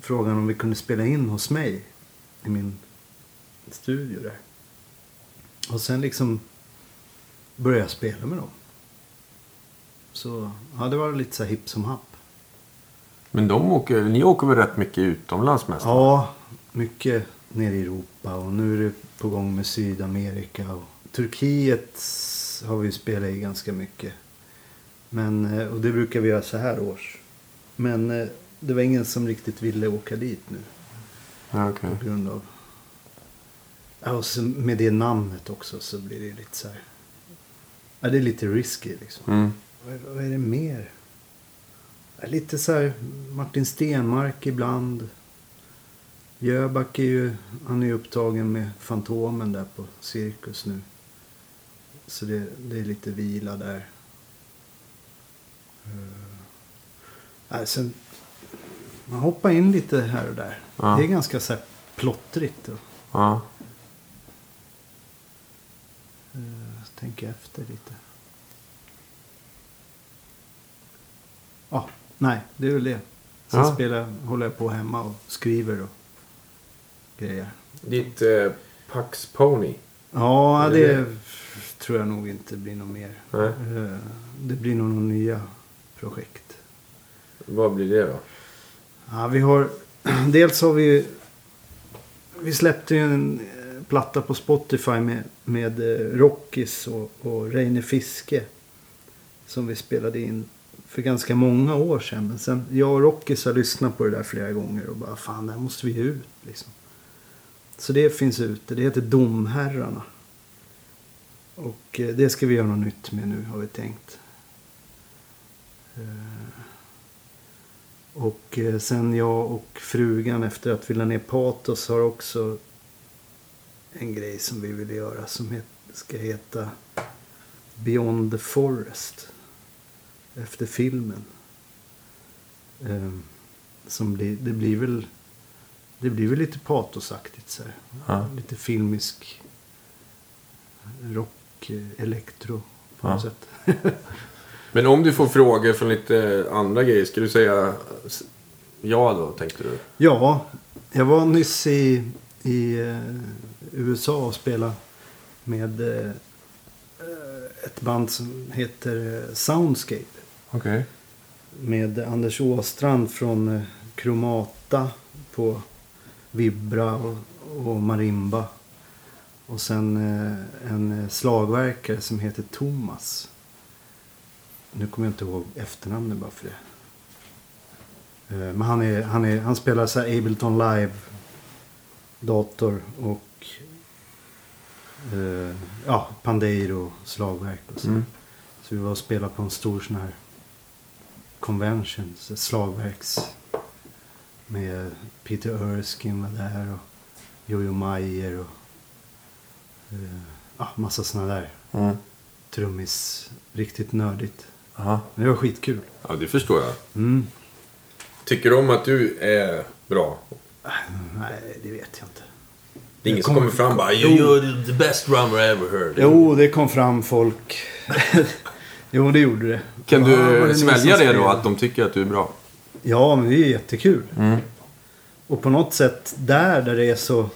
frågan om vi kunde spela in hos mig i min studio där. Och sen liksom började jag spela med dem. Så ja, det var lite så hipp som happ. Men de åker, ni åker väl rätt mycket utomlands mest? Ja, mycket nere i Europa och nu är det på gång med Sydamerika. Och Turkiet har vi spelat i ganska mycket. Men, eh, och det brukar vi göra så här års. Men eh, det var ingen som riktigt ville åka dit nu. Okej. På grund av... Ja, och med det namnet också så blir det lite så här... Ja, det är lite risky liksom. Mm. Vad, är det mer? Lite så här Martin Stenmark ibland. Jöback är ju, han är upptagen med Fantomen där på Cirkus nu. Så det, det är lite vila där. Uh, äh, sen, man hoppar in lite här och där. Ja. Det är ganska så här plottrigt. Och, Ja. uh, tänker efter lite. Ja, nej, det är väl det. Sen Ja. spelar, håller jag på hemma och skriver och grejer. Ditt eh, Pax Pony. Ja, det det tror jag nog inte blir något mer. Nej. Eh, Det blir nog några nya projekt. Vad blir det då? Ja, vi har... Dels har vi... Vi släppte ju en eh, platta på Spotify med, med eh, Rockis och, och Reine Fiske. Som vi spelade in för ganska många år sedan. Men sen, jag och Rockis har lyssnat på det där flera gånger och bara fan, det här måste vi ge ut. Liksom. Så det finns ute. Det heter Domherrarna. Och eh, det ska vi göra något nytt med nu har vi tänkt. Eh, och eh, sen jag och frugan efter att vi la ner Patos har också en grej som vi vill göra som ska heta Beyond the Forest. Efter filmen. Eh, som blir, det blir väl det blir väl lite patosaktigt så här. Ja. Lite filmisk rock, eh, elektro på något Ja. sätt. Men om du får frågor från lite andra grejer, ska du säga ja då, tänkte du? Ja, jag var nyss i, i eh, USA och spelade med eh, ett band som heter Soundscape. Okej. Med Anders Åstrand från eh, Chromata på vibra och, och marimba. Och sen eh, en eh, slagverkare som heter Thomas. Nu kommer jag inte ihåg efternamnet bara för det. Eh, Men han, är, han, är, han spelar så här Ableton Live dator och eh, ja, Pandeiro slagverk och så. Mm. Så vi var och spelade på en stor sån här convention, så slagverks med Peter Erskine var där och Jojo Mayer och eh, ja, massa såna där Mm. trummis. Riktigt nördigt. Aha. Men det var skitkul. Ja, det förstår jag. Mm. Tycker du om att du är bra? Nej, det vet jag inte. Det är ingen som kommer- fram och bara Jo. You're the best drummer I ever heard. Jo, det kom fram folk. jo, det gjorde det. Kan Ja, du det ni svälja det då, att de tycker att du är bra? Ja, men det är jättekul. Mm. Och på något sätt där, där det är så...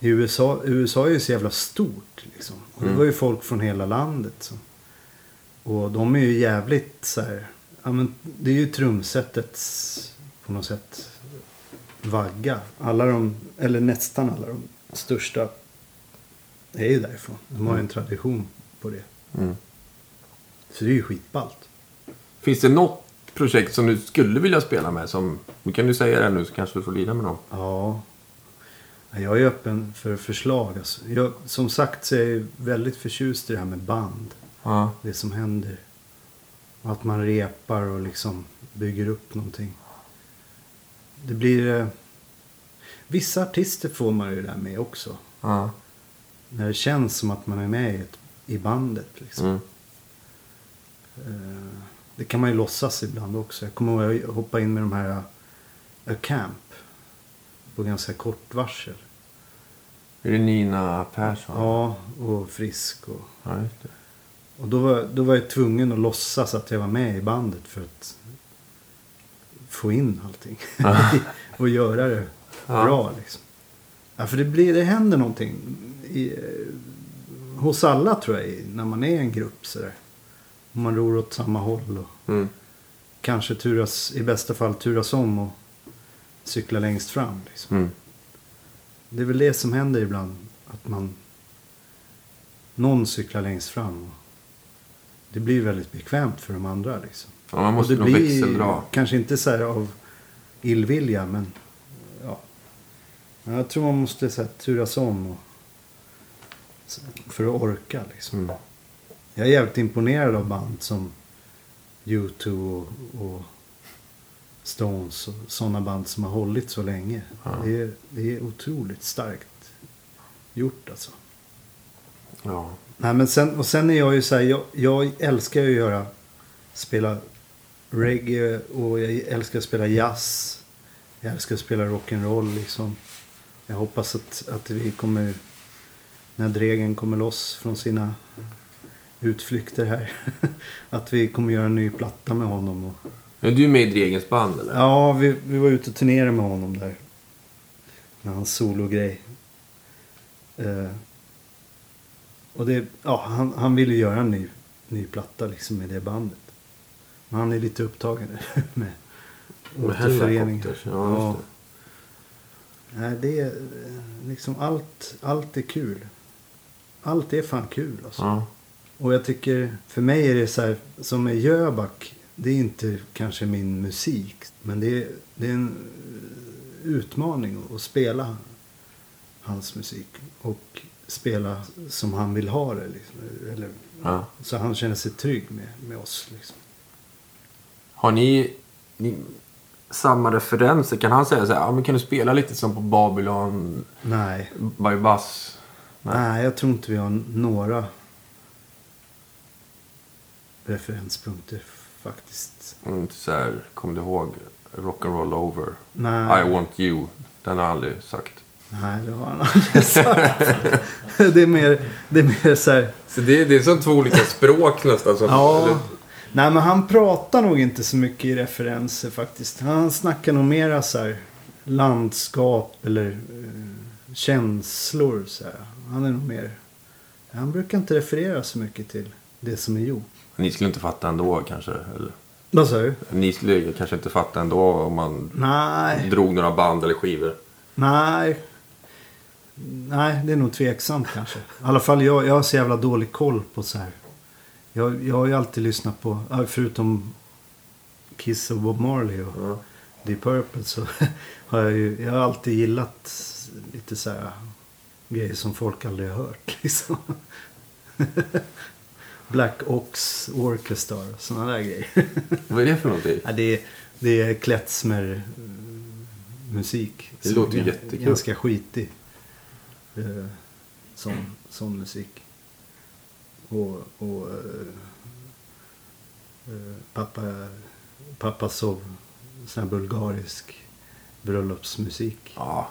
I USA, USA är ju så jävla stort liksom. Och det var ju folk från hela landet. Så. Och de är ju jävligt så här... Ja, men det är ju trumsetets på något sätt vagga. Alla de, eller nästan alla de största är ju därifrån. De har ju en tradition på det. Mm. Så det är ju skitballt. Finns det något projekt som du skulle vilja spela med? Som, kan du säga det nu så kanske du får lida med någon. Ja. Ja, Jag är öppen för förslag. Alltså. Jag, som sagt så är jag väldigt förtjust i det här med band. Ja. Det som händer. Att man repar och liksom bygger upp någonting. Det blir... Eh, vissa artister får man ju det där med också. Ja. När det känns som att man är med i, ett, i bandet. Liksom. Mm. Eh, det kan man ju låtsas ibland också. Jag kommer ihåg att jag hoppade in med de här eh, A Camp. På ganska kort varsel. Är det Nina Persson? Ja, och Frisk. Och, Ja, och då, var, då var jag tvungen att låtsas att jag var med i bandet för att få in allting. och göra det bra liksom. Ja, för det, blir, det händer någonting. I, eh, hos alla tror jag, när man är en grupp sådär. Man ror åt samma håll. Och Mm. kanske turas, i bästa fall turas om och cykla längst fram. Liksom. Mm. Det är väl det som händer ibland. Att man... Någon cyklar längst fram. Och det blir väldigt bekvämt för de andra. Liksom. Ja, man måste och det nog blir växeldra. kanske inte så här av illvilja. Men ja. Jag tror man måste så här, turas om. Och, för att orka liksom. Mm. Jag är jävligt imponerad av band som U2 och, och Stones och sådana band som har hållit så länge. Ja. Det, är, det är otroligt starkt gjort alltså. Ja. Nej, men sen, och sen är jag ju så här, jag, jag älskar ju att göra, spela reggae och jag älskar att spela jazz. Jag älskar att spela rock'n'roll liksom. Jag hoppas att, att vi kommer, när Dregen kommer loss från sina utflykter här. att vi kommer göra en ny platta med honom. Och, Är du med i Dregens band eller? Ja, vi, vi var ute och turnerade med honom där. Med hans sologrej. Eh, och det, ja, han, han ville göra en ny, ny platta liksom med det bandet. Men han är lite upptagen med Med återföreningar. Hellacopters, ja, det. Nej, det är eh, liksom allt, allt är kul. Allt är fan kul alltså. Ja. Och jag tycker, för mig är det så här, som med Jöback, det är inte kanske min musik. Men det är, det är en eh, utmaning att spela hans musik. Och spela som han vill ha det. Liksom. Eller, Ja. Så han känner sig trygg med, med oss. Liksom. Har ni, ni samma referenser? Kan han säga så här, ja, men kan du spela lite som på Babylon Nej. by Bus? Nej. Nej, jag tror inte vi har några referenspunkter faktiskt. Och Inte så här, kommer du ihåg Rock'n'Roll Over? Nej. I want you. Den har jag aldrig sagt. Nej, det har han aldrig sagt. det, är mer, det är mer så här... Så det, det är som två olika språk nästan. Som, Ja. Nej, men han pratar nog inte så mycket i referenser faktiskt. Han snackar nog mera så här landskap eller eh, känslor. Så här. Han är nog mer... Han brukar inte referera så mycket till det som är gjort. Ni skulle inte fatta ändå kanske? Eller? Vad sa du? Ni skulle kanske inte fatta ändå om man Nej, drog några band eller skivor? nej. Nej, det är nog tveksamt kanske. I alla fall jag, jag har så jävla dålig koll på så här. Jag, jag har ju alltid lyssnat på, förutom Kiss och Bob Marley och Ja. Deep Purple så har jag ju, jag har alltid gillat lite så här grejer som folk aldrig har hört. Liksom. Black Ox Orchestra sådana där grejer. Vad är det för någonting? Ja, det, är, det är klezmer eh, musik. Det låter gan- jättekul. Ganska skitig. eh, Sån, sån musik. Och, och eh, eh, pappa, pappa sov sån här bulgarisk bröllopsmusik. Ja.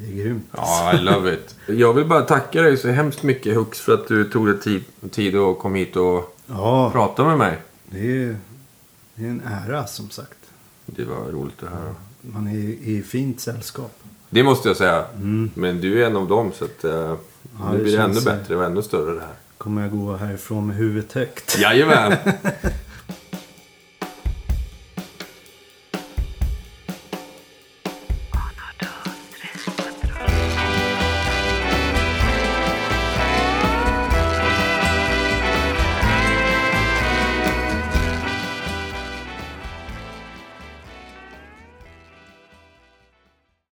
Det är grymt. Ja, I love it. Jag vill bara tacka dig så hemskt mycket Hux för att du tog dig tid, tid och kom hit och Ja, pratade med mig. det är, det är en ära som sagt. Det var roligt att höra. Man är i fint sällskap. Det måste jag säga. Men du är en av dem så att uh, Ja, nu det blir det ännu bättre och ännu större det här. Kommer jag gå härifrån med huvudet högt. Jajamän!